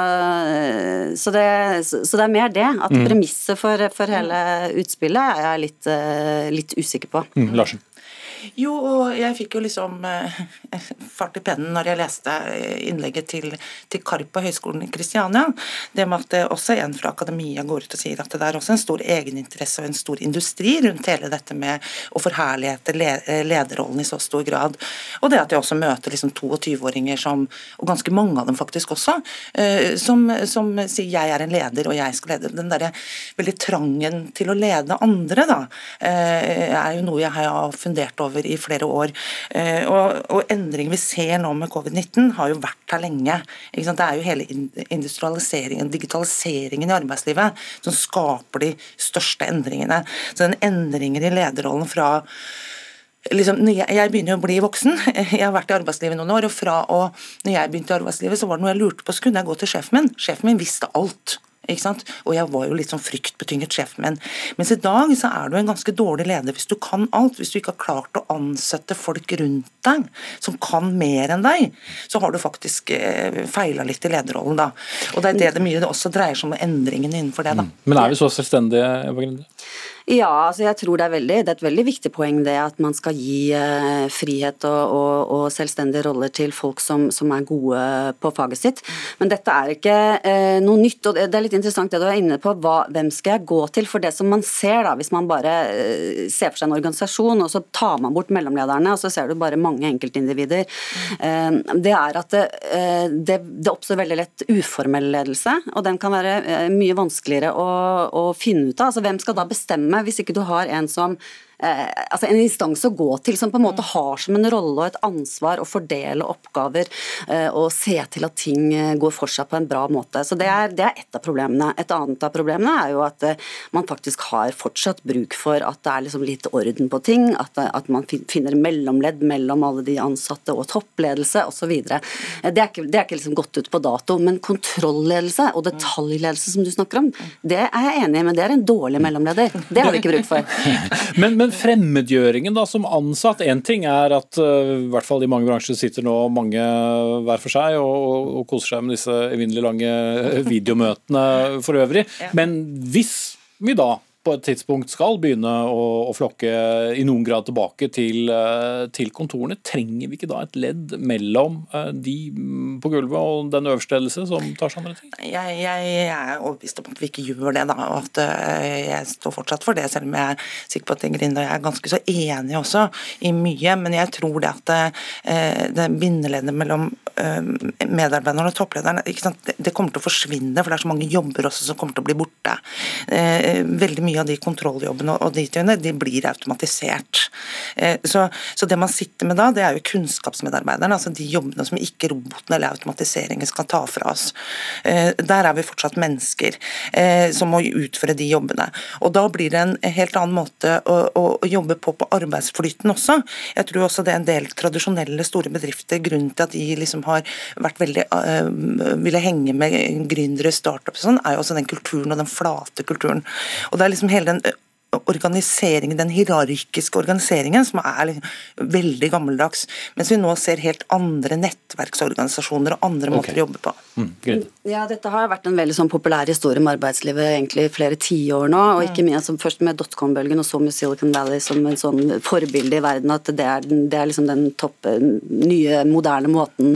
så, det, så det, er mer det. At mm. premisset for, for, hele utspillet er jeg litt, litt usikker på. Mm, Larsen. Jo, og jeg fikk jo liksom eh, fart i pennen når jeg leste innlegget til, til Karp på Høgskolen i Kristiania. Det med at det også en fra akademia går ut og sier at det er også en stor egeninteresse og en stor industri rundt hele dette med å forherligete lederrollen i så stor grad. Og det at jeg også møter liksom 22-åringer som, og ganske mange av dem faktisk også, eh, som, som sier jeg er en leder og jeg skal lede. Den derre veldig trangen til å lede andre, da, eh, er jo noe jeg har fundert over over i flere år. Eh, og, og endringen vi ser nå med covid-19 har jo vært her lenge. Det er jo hele industrialiseringen, digitaliseringen i arbeidslivet som skaper de største endringene. Så den endringen i lederrollen fra Liksom, jeg begynner å bli voksen, jeg har vært i arbeidslivet noen år, og fra å, når jeg begynte i arbeidslivet, så var det noe jeg lurte på, så kunne jeg gå til sjefen min. Sjefen min visste alt. Ikke sant? Og jeg var jo litt sånn fryktbetynget sjef, men Mens i dag så er du en ganske dårlig leder hvis du kan alt. Hvis du ikke har klart å ansette folk rundt deg som kan mer enn deg, så har du faktisk eh, feila litt i lederrollen da. Og det er det det mye det også dreier seg om endringene innenfor det, da. Mm. Men er vi så selvstendige, Eva Grinde? Ja, altså jeg tror det er, veldig, det er et veldig viktig poeng det at man skal gi eh, frihet og, og, og, selvstendige roller til folk som, som, er gode på faget sitt. Men dette er ikke eh, noe nytt. og Det er litt interessant det du er inne på. Hva, hvem skal jeg gå til? For det som man ser da, hvis man bare eh, ser for seg en organisasjon og så tar man bort mellomlederne, og så ser du bare mange enkeltindivider, eh, det er at det, det, det, oppstår veldig lett uformell ledelse, og den kan være mye vanskeligere å, å finne ut av. Altså, hvem skal da bestemme systemet hvis ikke du har en som altså en instans å gå til som på en måte har som en rolle og et ansvar å fordele oppgaver eh, og se til at ting eh, går for seg på en bra måte. Så Det er, det er ett av problemene. Et annet av problemene er jo at eh, man faktisk har fortsatt bruk for at det er liksom litt orden på ting, at, at man finner mellomledd mellom alle de ansatte og toppledelse osv. Det er ikke, det er ikke liksom gått ut på dato, men kontrollledelse og detaljledelse som du snakker om, det er jeg enig i, men det er en dårlig mellomleder. Det har vi ikke bruk for. men, men den fremmedgjøringen da som ansatt, en ting er at uh, i hvert fall i mange bransjer sitter nå mange hver for seg og, og, og koser seg med disse evinnelig lange videomøtene for øvrig. Ja. Men hvis vi da på et tidspunkt skal begynne å, å flokke i noen grad tilbake til, eh, til, kontorene, trenger vi ikke da et ledd mellom eh, de på gulvet og den øverste ledelse som tar seg andre ting? Jeg, jeg, jeg, er overbevist om at vi ikke gjør det, da, og at eh, jeg står fortsatt for det, selv om jeg er sikker på at Ingrid og jeg er ganske så enige også i mye. Men jeg tror det at det, det bindeleddet mellom medarbeiderne og topplederen det, det kommer til å forsvinne, for det er så mange jobber også som kommer til å bli borte. Veldig mye mye av de kontrolljobbene og de tingene, de blir automatisert. Eh, så, så, det man sitter med da, det er jo kunnskapsmedarbeiderne, altså de jobbene som ikke robotene eller automatiseringen skal ta fra oss. Eh, der er vi fortsatt mennesker eh, som må utføre de jobbene. Og da blir det en helt annen måte å, å, jobbe på på arbeidsflyten også. Jeg tror også det er en del tradisjonelle store bedrifter, grunnen til at de liksom har vært veldig ville henge med gründere, startups og sånn, er jo også den kulturen og den flate kulturen. Og det er liksom liksom hele den organiseringen, den hierarkiske organiseringen, som er liksom veldig gammeldags. Mens vi nå ser helt andre nettverksorganisasjoner og andre okay. måter å jobbe på. Mm, ja, Dette har vært en veldig sånn populær historie med arbeidslivet egentlig i flere tiår nå. og ikke minst Først med dotcom-bølgen og så med Silicon Valley som en sånn forbilde i verden. At det er, det er liksom den topp, nye, moderne måten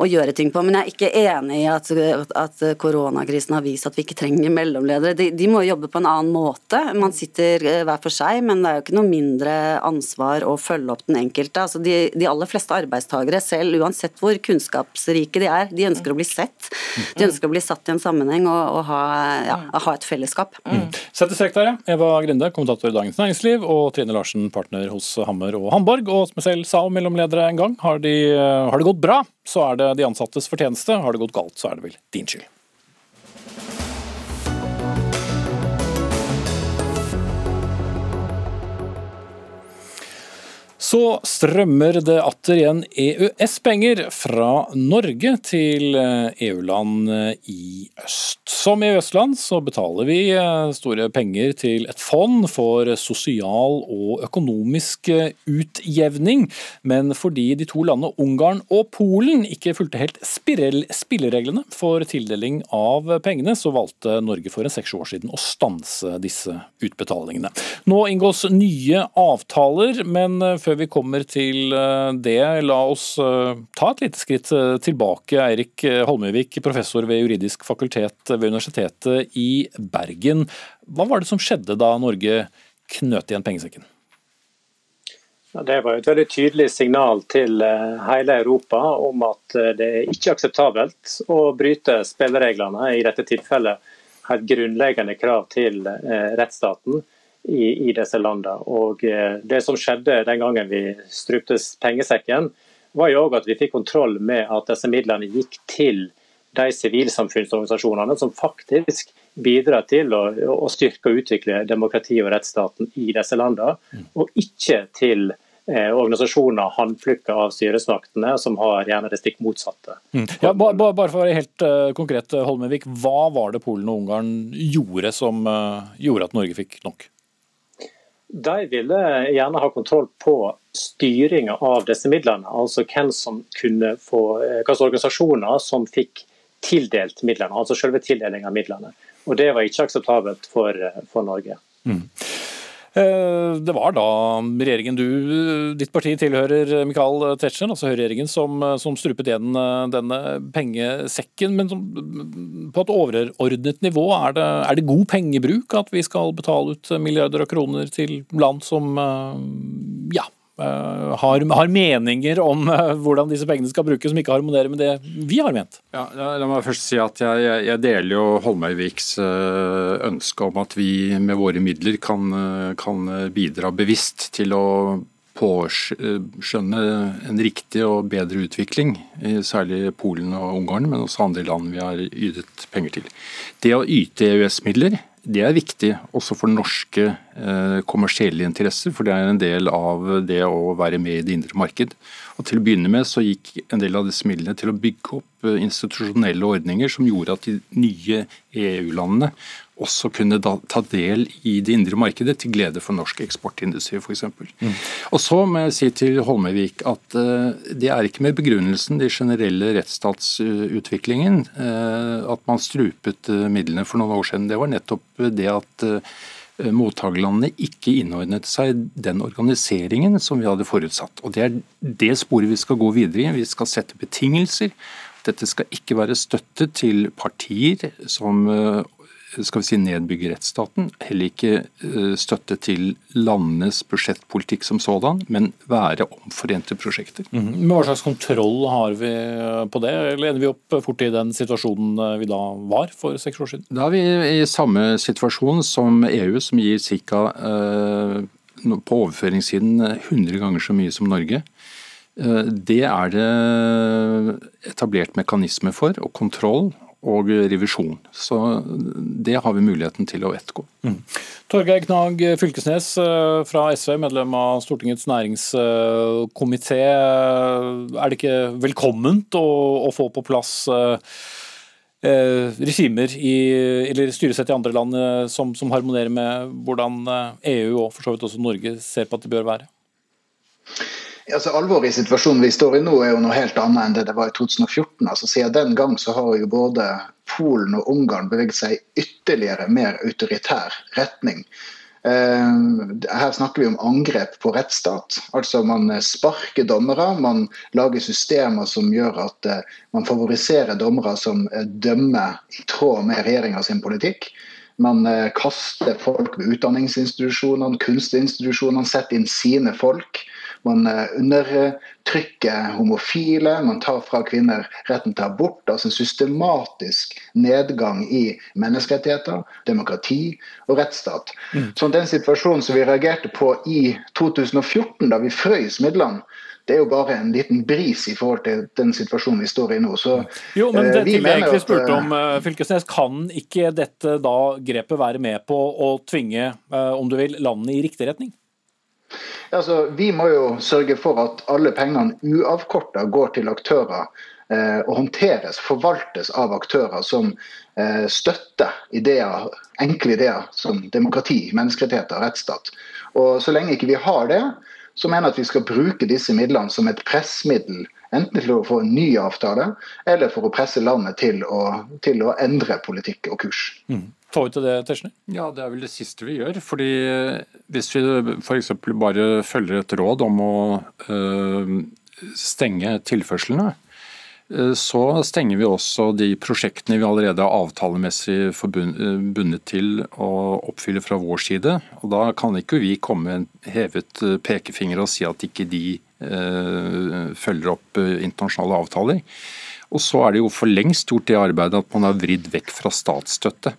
å gjøre ting på. Men jeg er ikke enig i at, at koronakrisen har vist at vi ikke trenger mellomledere. De, de må jobbe på en annen måte. Man sitter sitter eh, hver for seg, men det er jo ikke noe mindre ansvar å følge opp den enkelte. Altså de, de, aller fleste arbeidstakere, selv uansett hvor kunnskapsrike de er, de ønsker å bli sett. De ønsker å bli satt i en sammenheng og, og ha, ja, ha, et fellesskap. Mm. Sett strek der, ja. Eva Grinde, kommentator i Dagens Næringsliv, og Trine Larsen, partner hos Hammer og Hamborg. Og som jeg selv sa om mellomledere en gang, har, de, har det gått bra, så er det de ansattes fortjeneste. Har det gått galt, så er det vel din skyld. Så strømmer det atter igjen EØS-penger fra Norge til EU-land eh, e i øst. Som EØS-land så betaler vi eh, store penger til et fond for sosial og økonomisk eh, utjevning, men fordi de to landene Ungarn og Polen ikke fulgte helt spillereglene for tildeling av pengene, så valgte Norge for en seks år siden å stanse disse utbetalingene. Nå inngås nye avtaler, men før før vi kommer til eh, det, la oss eh, ta et lite skritt eh, tilbake. Eirik Holmøyvik, professor ved juridisk fakultet ved Universitetet i Bergen. Hva var det som skjedde da Norge knøt igjen pengesekken? Det var et veldig tydelig signal til hele Europa om at det er ikke akseptabelt å bryte spillereglene, i dette tilfellet et grunnleggende krav til rettsstaten i, i disse landene. Og eh, Det som skjedde den gangen vi strupte pengesekken, var jo også at vi fikk kontroll med at disse midlene gikk til de sivilsamfunnsorganisasjonene som faktisk bidrar til å, å styrke og utvikle demokrati og rettsstaten i disse landene, mm. og ikke til eh, organisasjoner håndplukka av styresmaktene, som har gjerne det stikk motsatte. Mm. Ja, bare, bare for å være helt uh, konkret, Holmevik, Hva var det Polen og Ungarn gjorde som uh, gjorde at Norge fikk nok? De ville gjerne ha kontroll på styringa av disse midlene. Altså hvem som kunne få, eh, hvilke organisasjoner som fikk tildelt midlene. Altså selve tildelinga av midlene. Og Det var ikke akseptabelt for, eh, for Norge. Mm. Eh, det var da regjeringen du, ditt parti tilhører, Michael Tetzschner, altså høyreregjeringen, som, som, strupet igjen eh, denne pengesekken. Men som, på et overordnet nivå, er det, er det, god pengebruk at vi skal betale ut milliarder av kroner til land som eh, ja, har, har, meninger om uh, hvordan disse pengene skal brukes, som ikke harmonerer med det vi har ment. Ja, la meg først si at Jeg, jeg, deler jo Holmøyviks uh, ønske om at vi med våre midler kan, kan bidra bevisst til å påskjønne en riktig og bedre utvikling, særlig Polen og Ungarn, men også andre land vi har ytet penger til. Det å yte EØS-midler det er viktig også for norske eh, kommersielle interesser, for det er en del av det å være med i det indre marked. Og Til å begynne med så gikk en del av disse midlene til å bygge opp eh, institusjonelle ordninger som gjorde at de nye EU-landene også kunne da, ta del i det indre markedet, til glede for norsk eksportindustri f.eks. Mm. Og så må jeg si til Holmevik at uh, det er ikke med begrunnelsen den generelle rettsstatsutviklingen uh, at man strupet uh, midlene for noen år siden. Det var nettopp det at mottakerlandene ikke innordnet seg den organiseringen som vi hadde forutsatt. Og Det er det sporet vi skal gå videre i. Vi skal sette betingelser. Dette skal ikke være støtte til partier som skal vi si, nedbygge rettsstaten. Heller ikke eh, støtte til landenes budsjettpolitikk som sådan, men være omforente prosjekter. Mm -hmm. Hva slags kontroll har vi eh, på det, eller ender vi opp fort i den situasjonen eh, vi da var for seks år siden? Da er vi i samme situasjon som EU, som gir ca. på overføringssiden 100 ganger så mye som Norge. Det er det etablert mekanisme for, og kontroll og revisjon. Så det har vi muligheten til å ettergå. Mm. Torgeir Knag Fylkesnes eh, fra SV, medlem av Stortingets næringskomité. Er det ikke velkomment å, å få på plass eh, eh regimer i, eller styresett i andre land som, som, harmonerer med hvordan EU og for så vidt også Norge ser på at det bør være? Altså, alvoret i situasjonen vi står i nå er jo noe helt annet enn det det var i 2014. Altså, siden den gang så har jo både Polen og Ungarn beveget seg i ytterligere mer autoritær retning. Uh, her snakker vi om angrep på rettsstat. Altså Man sparker dommere, man lager systemer som gjør at uh, man favoriserer dommere som uh, dømmer i tråd med regjeringa sin politikk. Man kaster folk ved utdanningsinstitusjonene, kunstinstitusjonene, setter inn sine folk. Man eh, undertrykker homofile, man tar fra kvinner retten til abort. Altså en systematisk nedgang i menneskerettigheter, demokrati og rettsstat. Mm. Så den situasjonen som vi reagerte på i 2014, da vi frøys midlene, det er jo bare en liten bris i forhold til den situasjonen vi står i nå. Så, jo, men det, eh, vi jeg egentlig spurte om, eh, Fylkesnes, Kan ikke dette da grepet være med på å tvinge om du vil, landene i riktig retning? Altså, vi må jo sørge for at alle pengene uavkorta går til aktører eh, og håndteres, forvaltes av aktører som eh, støtter ideer, enkle ideer som demokrati, menneskerettigheter, rettsstat. Og Så lenge ikke vi har det, så mener jeg at vi skal bruke disse midlene som et pressmiddel. Enten til å få en ny avtale, eller for å presse landet til å, til å endre politikk og kurs. Mm. Får vi til det, Tetzschner? Ja, det er vel det siste vi gjør. fordi Hvis vi f.eks. bare følger et råd om å øh, stenge tilførslene, så stenger vi også de prosjektene vi allerede er avtalemessig bundet til å oppfylle fra vår side. Og Da kan ikke vi komme med en hevet øh, pekefinger og si at ikke de eh, følger opp internasjonale avtaler. Og så er det jo for lengst gjort det arbeidet at man har vridd vekk fra statsstøtte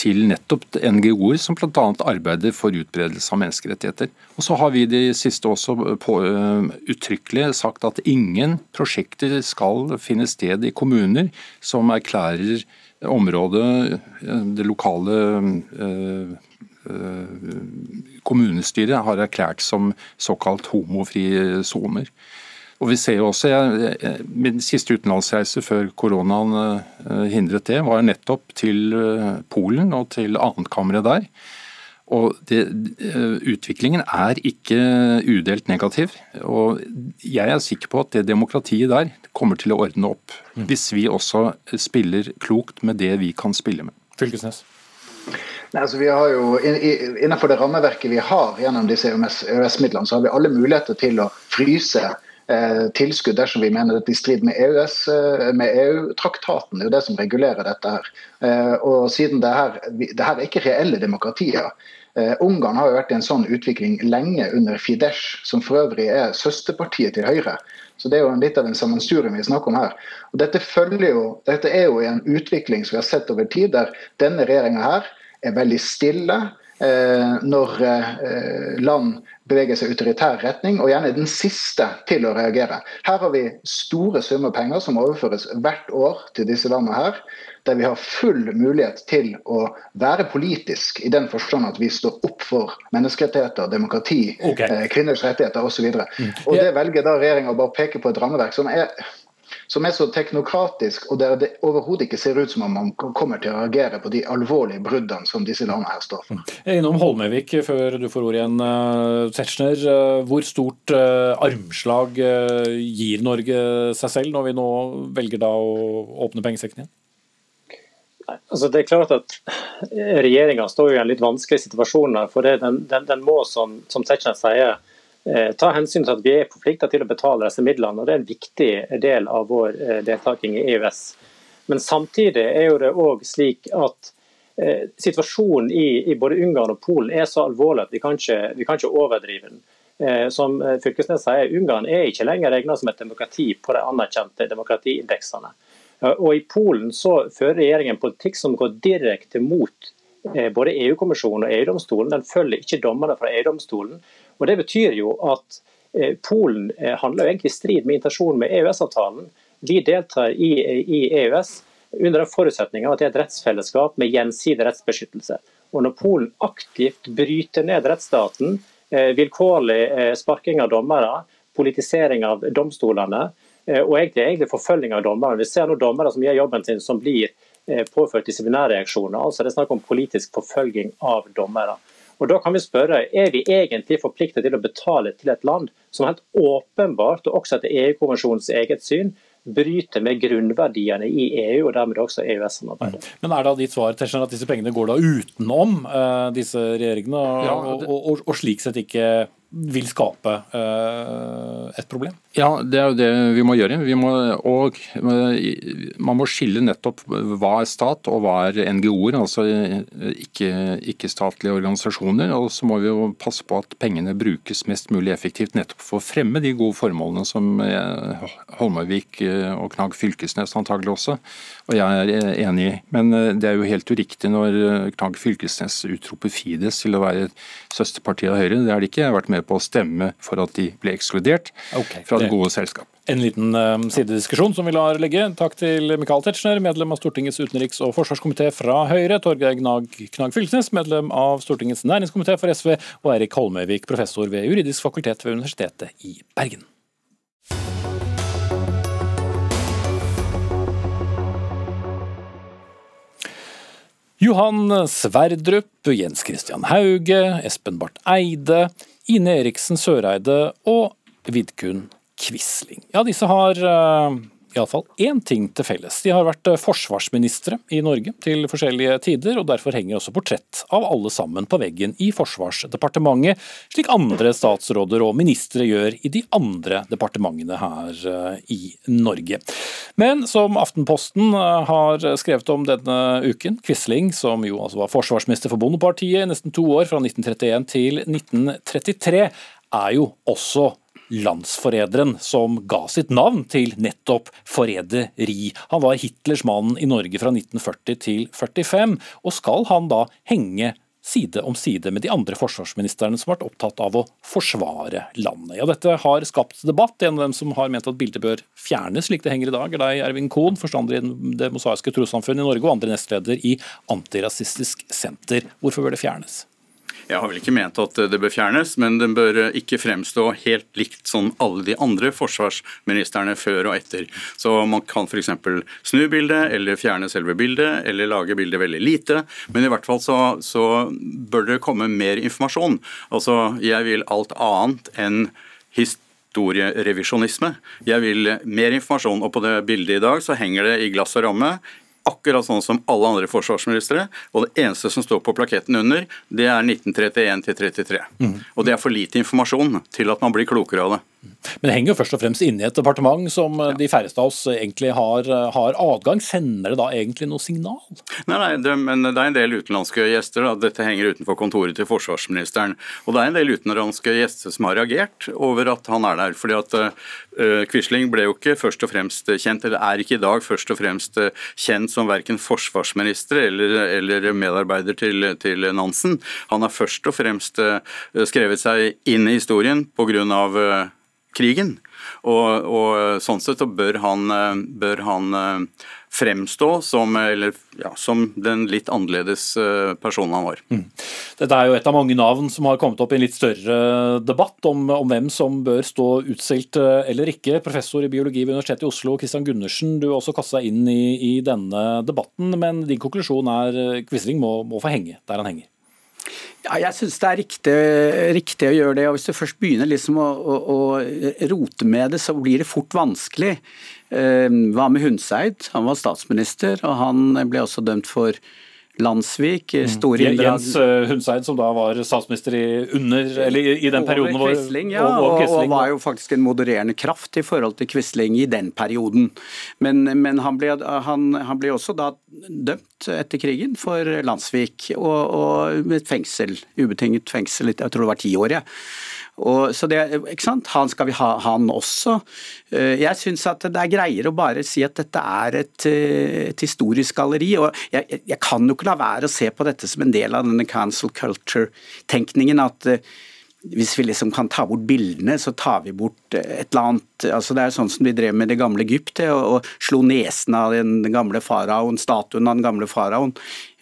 til nettopp NGO-er som bl.a. arbeider for utbredelse av menneskerettigheter. Og så har vi de siste også på, uh, uttrykkelig sagt at ingen prosjekter skal finne sted i kommuner som erklærer området, det lokale uh, kommunestyret har erklært som såkalt homofrie soner. Og vi ser jo også, jeg, Min siste utenlandsreise før koronaen eh, hindret det, var nettopp til eh, Polen og til annetkammeret der. Og det, eh, Utviklingen er ikke udelt negativ. og Jeg er sikker på at det demokratiet der kommer til å ordne opp. Mm. Hvis vi også spiller klokt med det vi kan spille med. Fylkesnes. Nei, altså vi har jo, Innenfor det rammeverket vi har gjennom disse EØS-midlene, så har vi alle muligheter til å fryse tilskudd dersom vi mener dette er i strid med EU-traktaten. EU det er jo det som regulerer dette. her. Eh, og siden det her, det her er ikke reelle demokratier. Ungarn har jo vært i en sånn utvikling lenge under Fidesz, som for øvrig er søsterpartiet til Høyre. Så Det er jo litt av en sammensurium vi snakker om her. Og dette, jo, dette er jo en utvikling som vi har sett over tid, der denne regjeringa her er veldig stille. Eh, når eh, land beveger seg i autoritær retning, og gjerne den siste til å reagere. Her har vi store summer penger som overføres hvert år til disse landene her. Der vi har full mulighet til å være politisk, i den forstand at vi står opp for menneskerettigheter, demokrati, okay. Eh, kvinners rettigheter osv. Og, så mm. og det velger da regjeringa å bare peke på et rammeverk som er som er så teknokratisk, og der det overhodet ikke ser ut som om man kommer til å reagere på de alvorlige bruddene som disse landene her står for. Jeg er innom Holmøyvik før du får ordet igjen. Eh, Tetzschner, eh, hvor stort armslag gir Norge seg selv når vi nå velger da å åpne pengesekken igjen? Altså det er klart at Regjeringa står i en litt vanskelig situasjon. her, for den, den, den må, som, som Tetzschner sier, eh, ta hensyn til at vi er forplikta til å betale disse midlene. og Det er en viktig del av vår eh, deltaking i EØS. Men samtidig er jo det òg slik at eh, situasjonen i, både Ungarn og Polen er så alvorlig at vi kan ikke, vi kan ikke overdrive den. Eh, som Fylkesnes sier, Ungarn er ikke lenger regna som et demokrati på de anerkjente demokratiindeksene. Og I Polen så fører regjeringen en politikk som går direkte mot eh, både EU-kommisjonen og EU-domstolen. Den følger ikke dommerne fra EU-domstolen. Og Det betyr jo at eh, Polen eh, handler jo egentlig i strid med intensjonen med EØS-avtalen. Vi deltar i, i EØS under den forutsetning at det er et rettsfellesskap med gjensidig rettsbeskyttelse. Og Når Polen aktivt bryter ned rettsstaten, vilkårlig sparking av dommere, politisering av domstolene, Eh, og egentlig, egentlig forfølging av dommere. Vi ser nå dommere som gjør jobben sin som blir eh, påført disiplinærreaksjoner. Altså det er snakk om politisk forfølging av dommere. Og Da kan vi spørre, er vi egentlig forpliktet til å betale til et land som helt åpenbart, og også etter EU-konvensjonens eget syn, bryter med grunnverdiene i EU og dermed også EØS-samarbeidet. Men Er da ditt svar Tersner, at disse pengene går da utenom uh, disse regjeringene, ja, det... og, og, og, slik sett ikke vil skape uh, et problem? Ja, det er jo det vi må gjøre. Vi må, og Man må skille nettopp hva er stat og hva er NGO-er, altså ikke-statlige ikke organisasjoner. Og så må vi jo passe på at pengene brukes mest mulig effektivt nettopp for å fremme de gode formålene som eh, Holmøyvik eh, og Knag Fylkesnes antagelig også, og jeg er enig i. Men det er jo helt uriktig når Knag Fylkesnes utroper Fides til å være søsterpartiet av Høyre. Det har de ikke vært med på å stemme for at de ble ekskludert. Okay det gode selskap. En liten uh, sidediskusjon som vi lar ligge. Takk til Michael Tetzschner, medlem av Stortingets utenriks- og forsvarskomité fra Høyre, Torgeir Gnag Knag Fylkesnes, medlem av Stortingets næringskomité for SV, og Erik Holmøyvik, professor ved juridisk fakultet ved Universitetet i Bergen. Johan Sverdrup, Jens Christian Hauge, Espen Barth Eide, Ine Eriksen Søreide og Vidkun Quisling. Ja, disse har uh, iallfall én ting til felles. De har vært eh, forsvarsministre i Norge til forskjellige tider, og derfor henger også portrett av alle sammen på veggen i Forsvarsdepartementet, slik andre statsråder og ministre gjør i de andre departementene her uh, i Norge. Men som Aftenposten har skrevet om denne uken, Quisling, som jo altså var forsvarsminister for Bondepartiet i nesten to år, fra 1931 til 1933, er jo også landsforræderen som ga sitt navn til nettopp forræderi. Han var Hitlers mann i Norge fra 1940 til 45, og skal han da henge side om side med de andre forsvarsministrene som har vært opptatt av å forsvare landet. Ja, Dette har skapt debatt. En av dem som har ment at bildet bør fjernes slik det henger i dag, er deg, Ervin Kohn, forstander i Det mosaiske trossamfunn i Norge og andre nestleder i Antirasistisk Senter. Hvorfor bør det fjernes? Jeg har vel ikke ment at det bør fjernes, men den bør ikke fremstå helt likt som alle de andre forsvarsministrene før og etter. Så man kan f.eks. snu bildet, eller fjerne selve bildet, eller lage bildet veldig lite. Men i hvert fall så, så bør det komme mer informasjon. Altså, jeg vil alt annet enn historierevisjonisme. Jeg vil mer informasjon, og på det bildet i dag så henger det i glass og ramme akkurat sånn som alle andre forsvarsministre. Og det eneste som står på plaketten under, det er 1931 til 33. Mm. Og det er for lite informasjon til at man blir klokere av det. Men det henger jo først og fremst inne i et departement som ja. de færreste av oss egentlig har, har, adgang. Sender det da egentlig noe signal? Nei, nei det, men det er en del utenlandske gjester. Da. Dette henger utenfor kontoret til forsvarsministeren. Og det er en del utenlandske gjester som har reagert over at han er der. fordi at uh, Quisling ble jo ikke først og fremst kjent, eller er ikke i dag først og fremst kjent som verken forsvarsminister eller, eller medarbeider til, til, Nansen. Han har først og fremst skrevet seg inn i historien pga. Krigen. Og, og sånn sett så bør han, bør han fremstå som, eller, ja, som den litt annerledes eh, personen han var. Mm. Dette er jo et av mange navn som har kommet opp i en litt større debatt om, om hvem som bør stå utstilt eller ikke. Professor i biologi ved Universitetet i Oslo, Christian Gundersen, du har også deg inn i, i, denne debatten, men din konklusjon er Quisling må, må få henge der han henger? Ja, jeg syns det er riktig, riktig, å gjøre det. og Hvis du først begynner liksom å, å, å, rote med det, så blir det fort vanskelig. Eh, hva med Hundseid? Han var statsminister, og han ble også dømt for Landsvik, mm. store mm. Jens eh, Hundseid, som da var statsminister i, under, eller i den perioden over Quisling, ja, og, og, var jo faktisk en modererende kraft i forhold til Quisling i den perioden. Men, men han, ble, han, han, ble, også da dømt etter krigen for Landsvik, og, og med fengsel, ubetinget fengsel, jeg tror det var ti år. Ja. Og, så det, ikke sant? Han skal vi ha, han også. Eh, jeg syns at det er greiere å bare si at dette er et, eh, et historisk galleri. og jeg, jeg, kan jo ikke la være å se på dette som en del av denne cancel culture-tenkningen. at eh, hvis vi liksom kan ta bort bildene, så tar vi bort et eller annet altså Det er sånn som de drev med det gamle Egypt, og, og slo nesen av den gamle faraoen, statuen av den gamle faraoen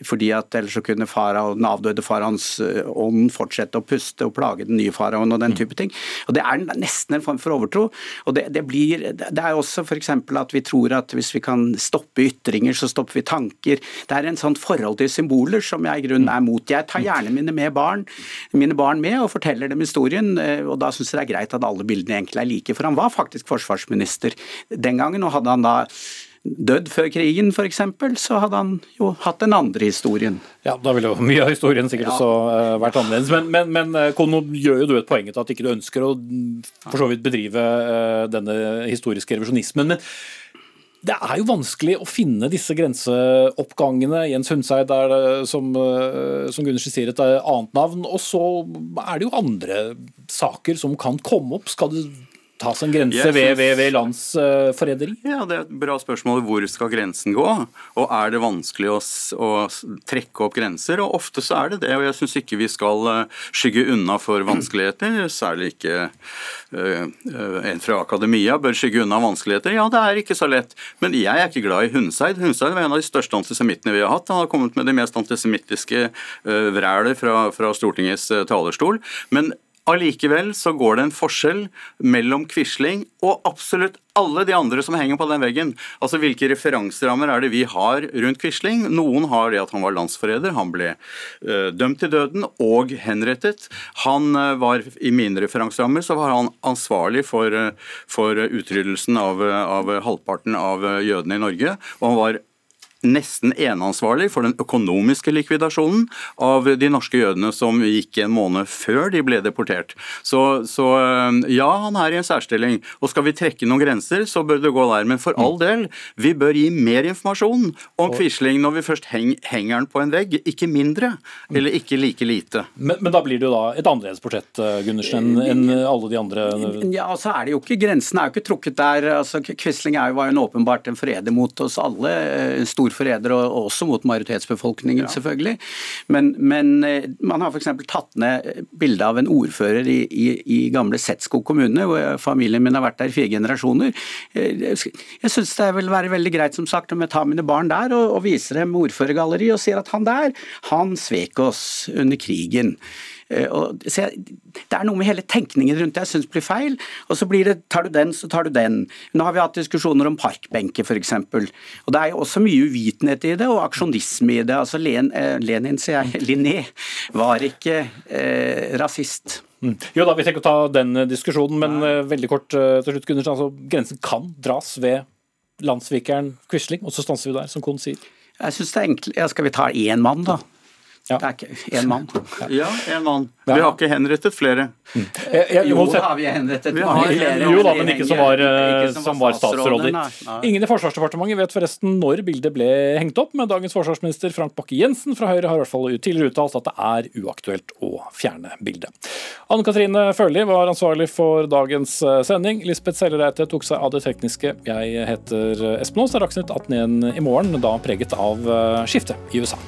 fordi at ellers så kunne farao, den avdøde faraoens eh, ånd fortsette å puste og plage den nye faraoen og den type ting. Og Det er nesten en form for overtro. og Det, det blir, det er også f.eks. at vi tror at hvis vi kan stoppe ytringer, så stopper vi tanker. Det er en sånn forhold til symboler som jeg i grunnen er mot. Jeg tar gjerne mine, med barn, mine barn med og forteller dem historien, eh, og da syns jeg det er greit at alle bildene egentlig er like. For han var faktisk forsvarsminister den gangen, og hadde han da dødd før krigen f.eks., så hadde han jo hatt den andre historien. Ja, da ville jo mye av historien sikkert ja. også uh, vært annerledes. Men, men, men uh, Kono, gjør jo du et poeng til at ikke du ønsker å for så vidt bedrive uh, denne historiske revisjonismen. men det er jo vanskelig å finne disse grenseoppgangene. Jens Hundseid er som, som Gundersen sier, et annet navn. Og så er det jo andre saker som kan komme opp. Skal det tas en grense synes, ved, ved, ved landsforræderi? Ja, Det er et bra spørsmål. Hvor skal grensen gå? Og er det vanskelig å, å, trekke opp grenser? Og ofte så er det det. Og jeg syns ikke vi skal eh, skygge unna for vanskeligheter. Særlig ikke uh, en fra akademia bør skygge unna vanskeligheter. Ja, det er ikke så lett. Men jeg er ikke glad i Hundseid. Hundseid var en av de største antisemittene vi har hatt. Han har kommet med det mest antisemittiske uh, vrælet fra, fra Stortingets talerstol. Men Allikevel så går det en forskjell mellom Quisling og absolutt alle de andre som henger på den veggen. Altså Hvilke referanserammer er det vi har rundt Quisling? Noen har det at han var landsforræder, han ble uh, dømt til døden og henrettet. Han uh, var, I mine referanserammer så var han ansvarlig for, uh, for utryddelsen av, av halvparten av jødene i Norge. og han var nesten eneansvarlig for den økonomiske likvidasjonen av de norske jødene som gikk en måned før de ble deportert. Så, så, eh, ja, han er i en særstilling. Og skal vi trekke noen grenser, så bør det gå der. Men for all del, vi bør gi mer informasjon om Quisling når vi først heng, henger den på en vegg, ikke mindre. Eller ikke like lite. Men, men da blir det jo da et annerledes portrett, eh, Gundersen, enn alle de andre? Ja, altså er det jo ikke, Grensen er jo ikke trukket der. altså Quisling var jo en åpenbart en freder mot oss alle. En stor storforræder, og også mot majoritetsbefolkningen, ja. selvfølgelig. Men, men, eh, man har f.eks. tatt ned bildet av en ordfører i, i, i gamle Setskog kommune, hvor familien min har vært der i fire generasjoner. Eh, jeg syns det vil være veldig greit som sagt om jeg tar mine barn der og, og viser dem ordførergalleriet og sier at han der, han svek oss under krigen. Eh, og, jeg, det er noe med hele tenkningen rundt det jeg syns blir feil. Og så blir det tar du den, så tar du den. Nå har vi hatt diskusjoner om parkbenker f.eks. Og det er jo også mye uvitenhet i det, og aksjonisme i det. Altså Len, eh, Lenin, sier jeg, Linné, var ikke eh, rasist. Mm. Jo da, Vi trenger ikke ta den diskusjonen, men uh, veldig kort til slutt, Gundersen. Altså, grensen kan dras ved landssvikeren Quisling, og så stanser vi der, som Kohn sier. Jeg synes det er enkelt. Ja, skal vi ta én mann, da? Ja. Det er ikke én mann. Ja, én mann. Vi har ikke henrettet flere. Mm. Jeg, jeg, jo, da har vi henrettet mange flere. Jo da, men ikke som var, ikke som som var statsråder. Ingen i Forsvarsdepartementet vet forresten når bildet ble hengt opp, men dagens forsvarsminister Frank Bakke-Jensen fra Høyre har i hvert fall tidligere uttalt at det er uaktuelt å fjerne bildet. Anne Katrine Førli var ansvarlig for dagens eh, sending. Lisbeth Sellereite tok seg av det tekniske. Jeg heter Espen Aas. Det er Dagsnytt 18 igjen i morgen, da preget av eh, skiftet i USA.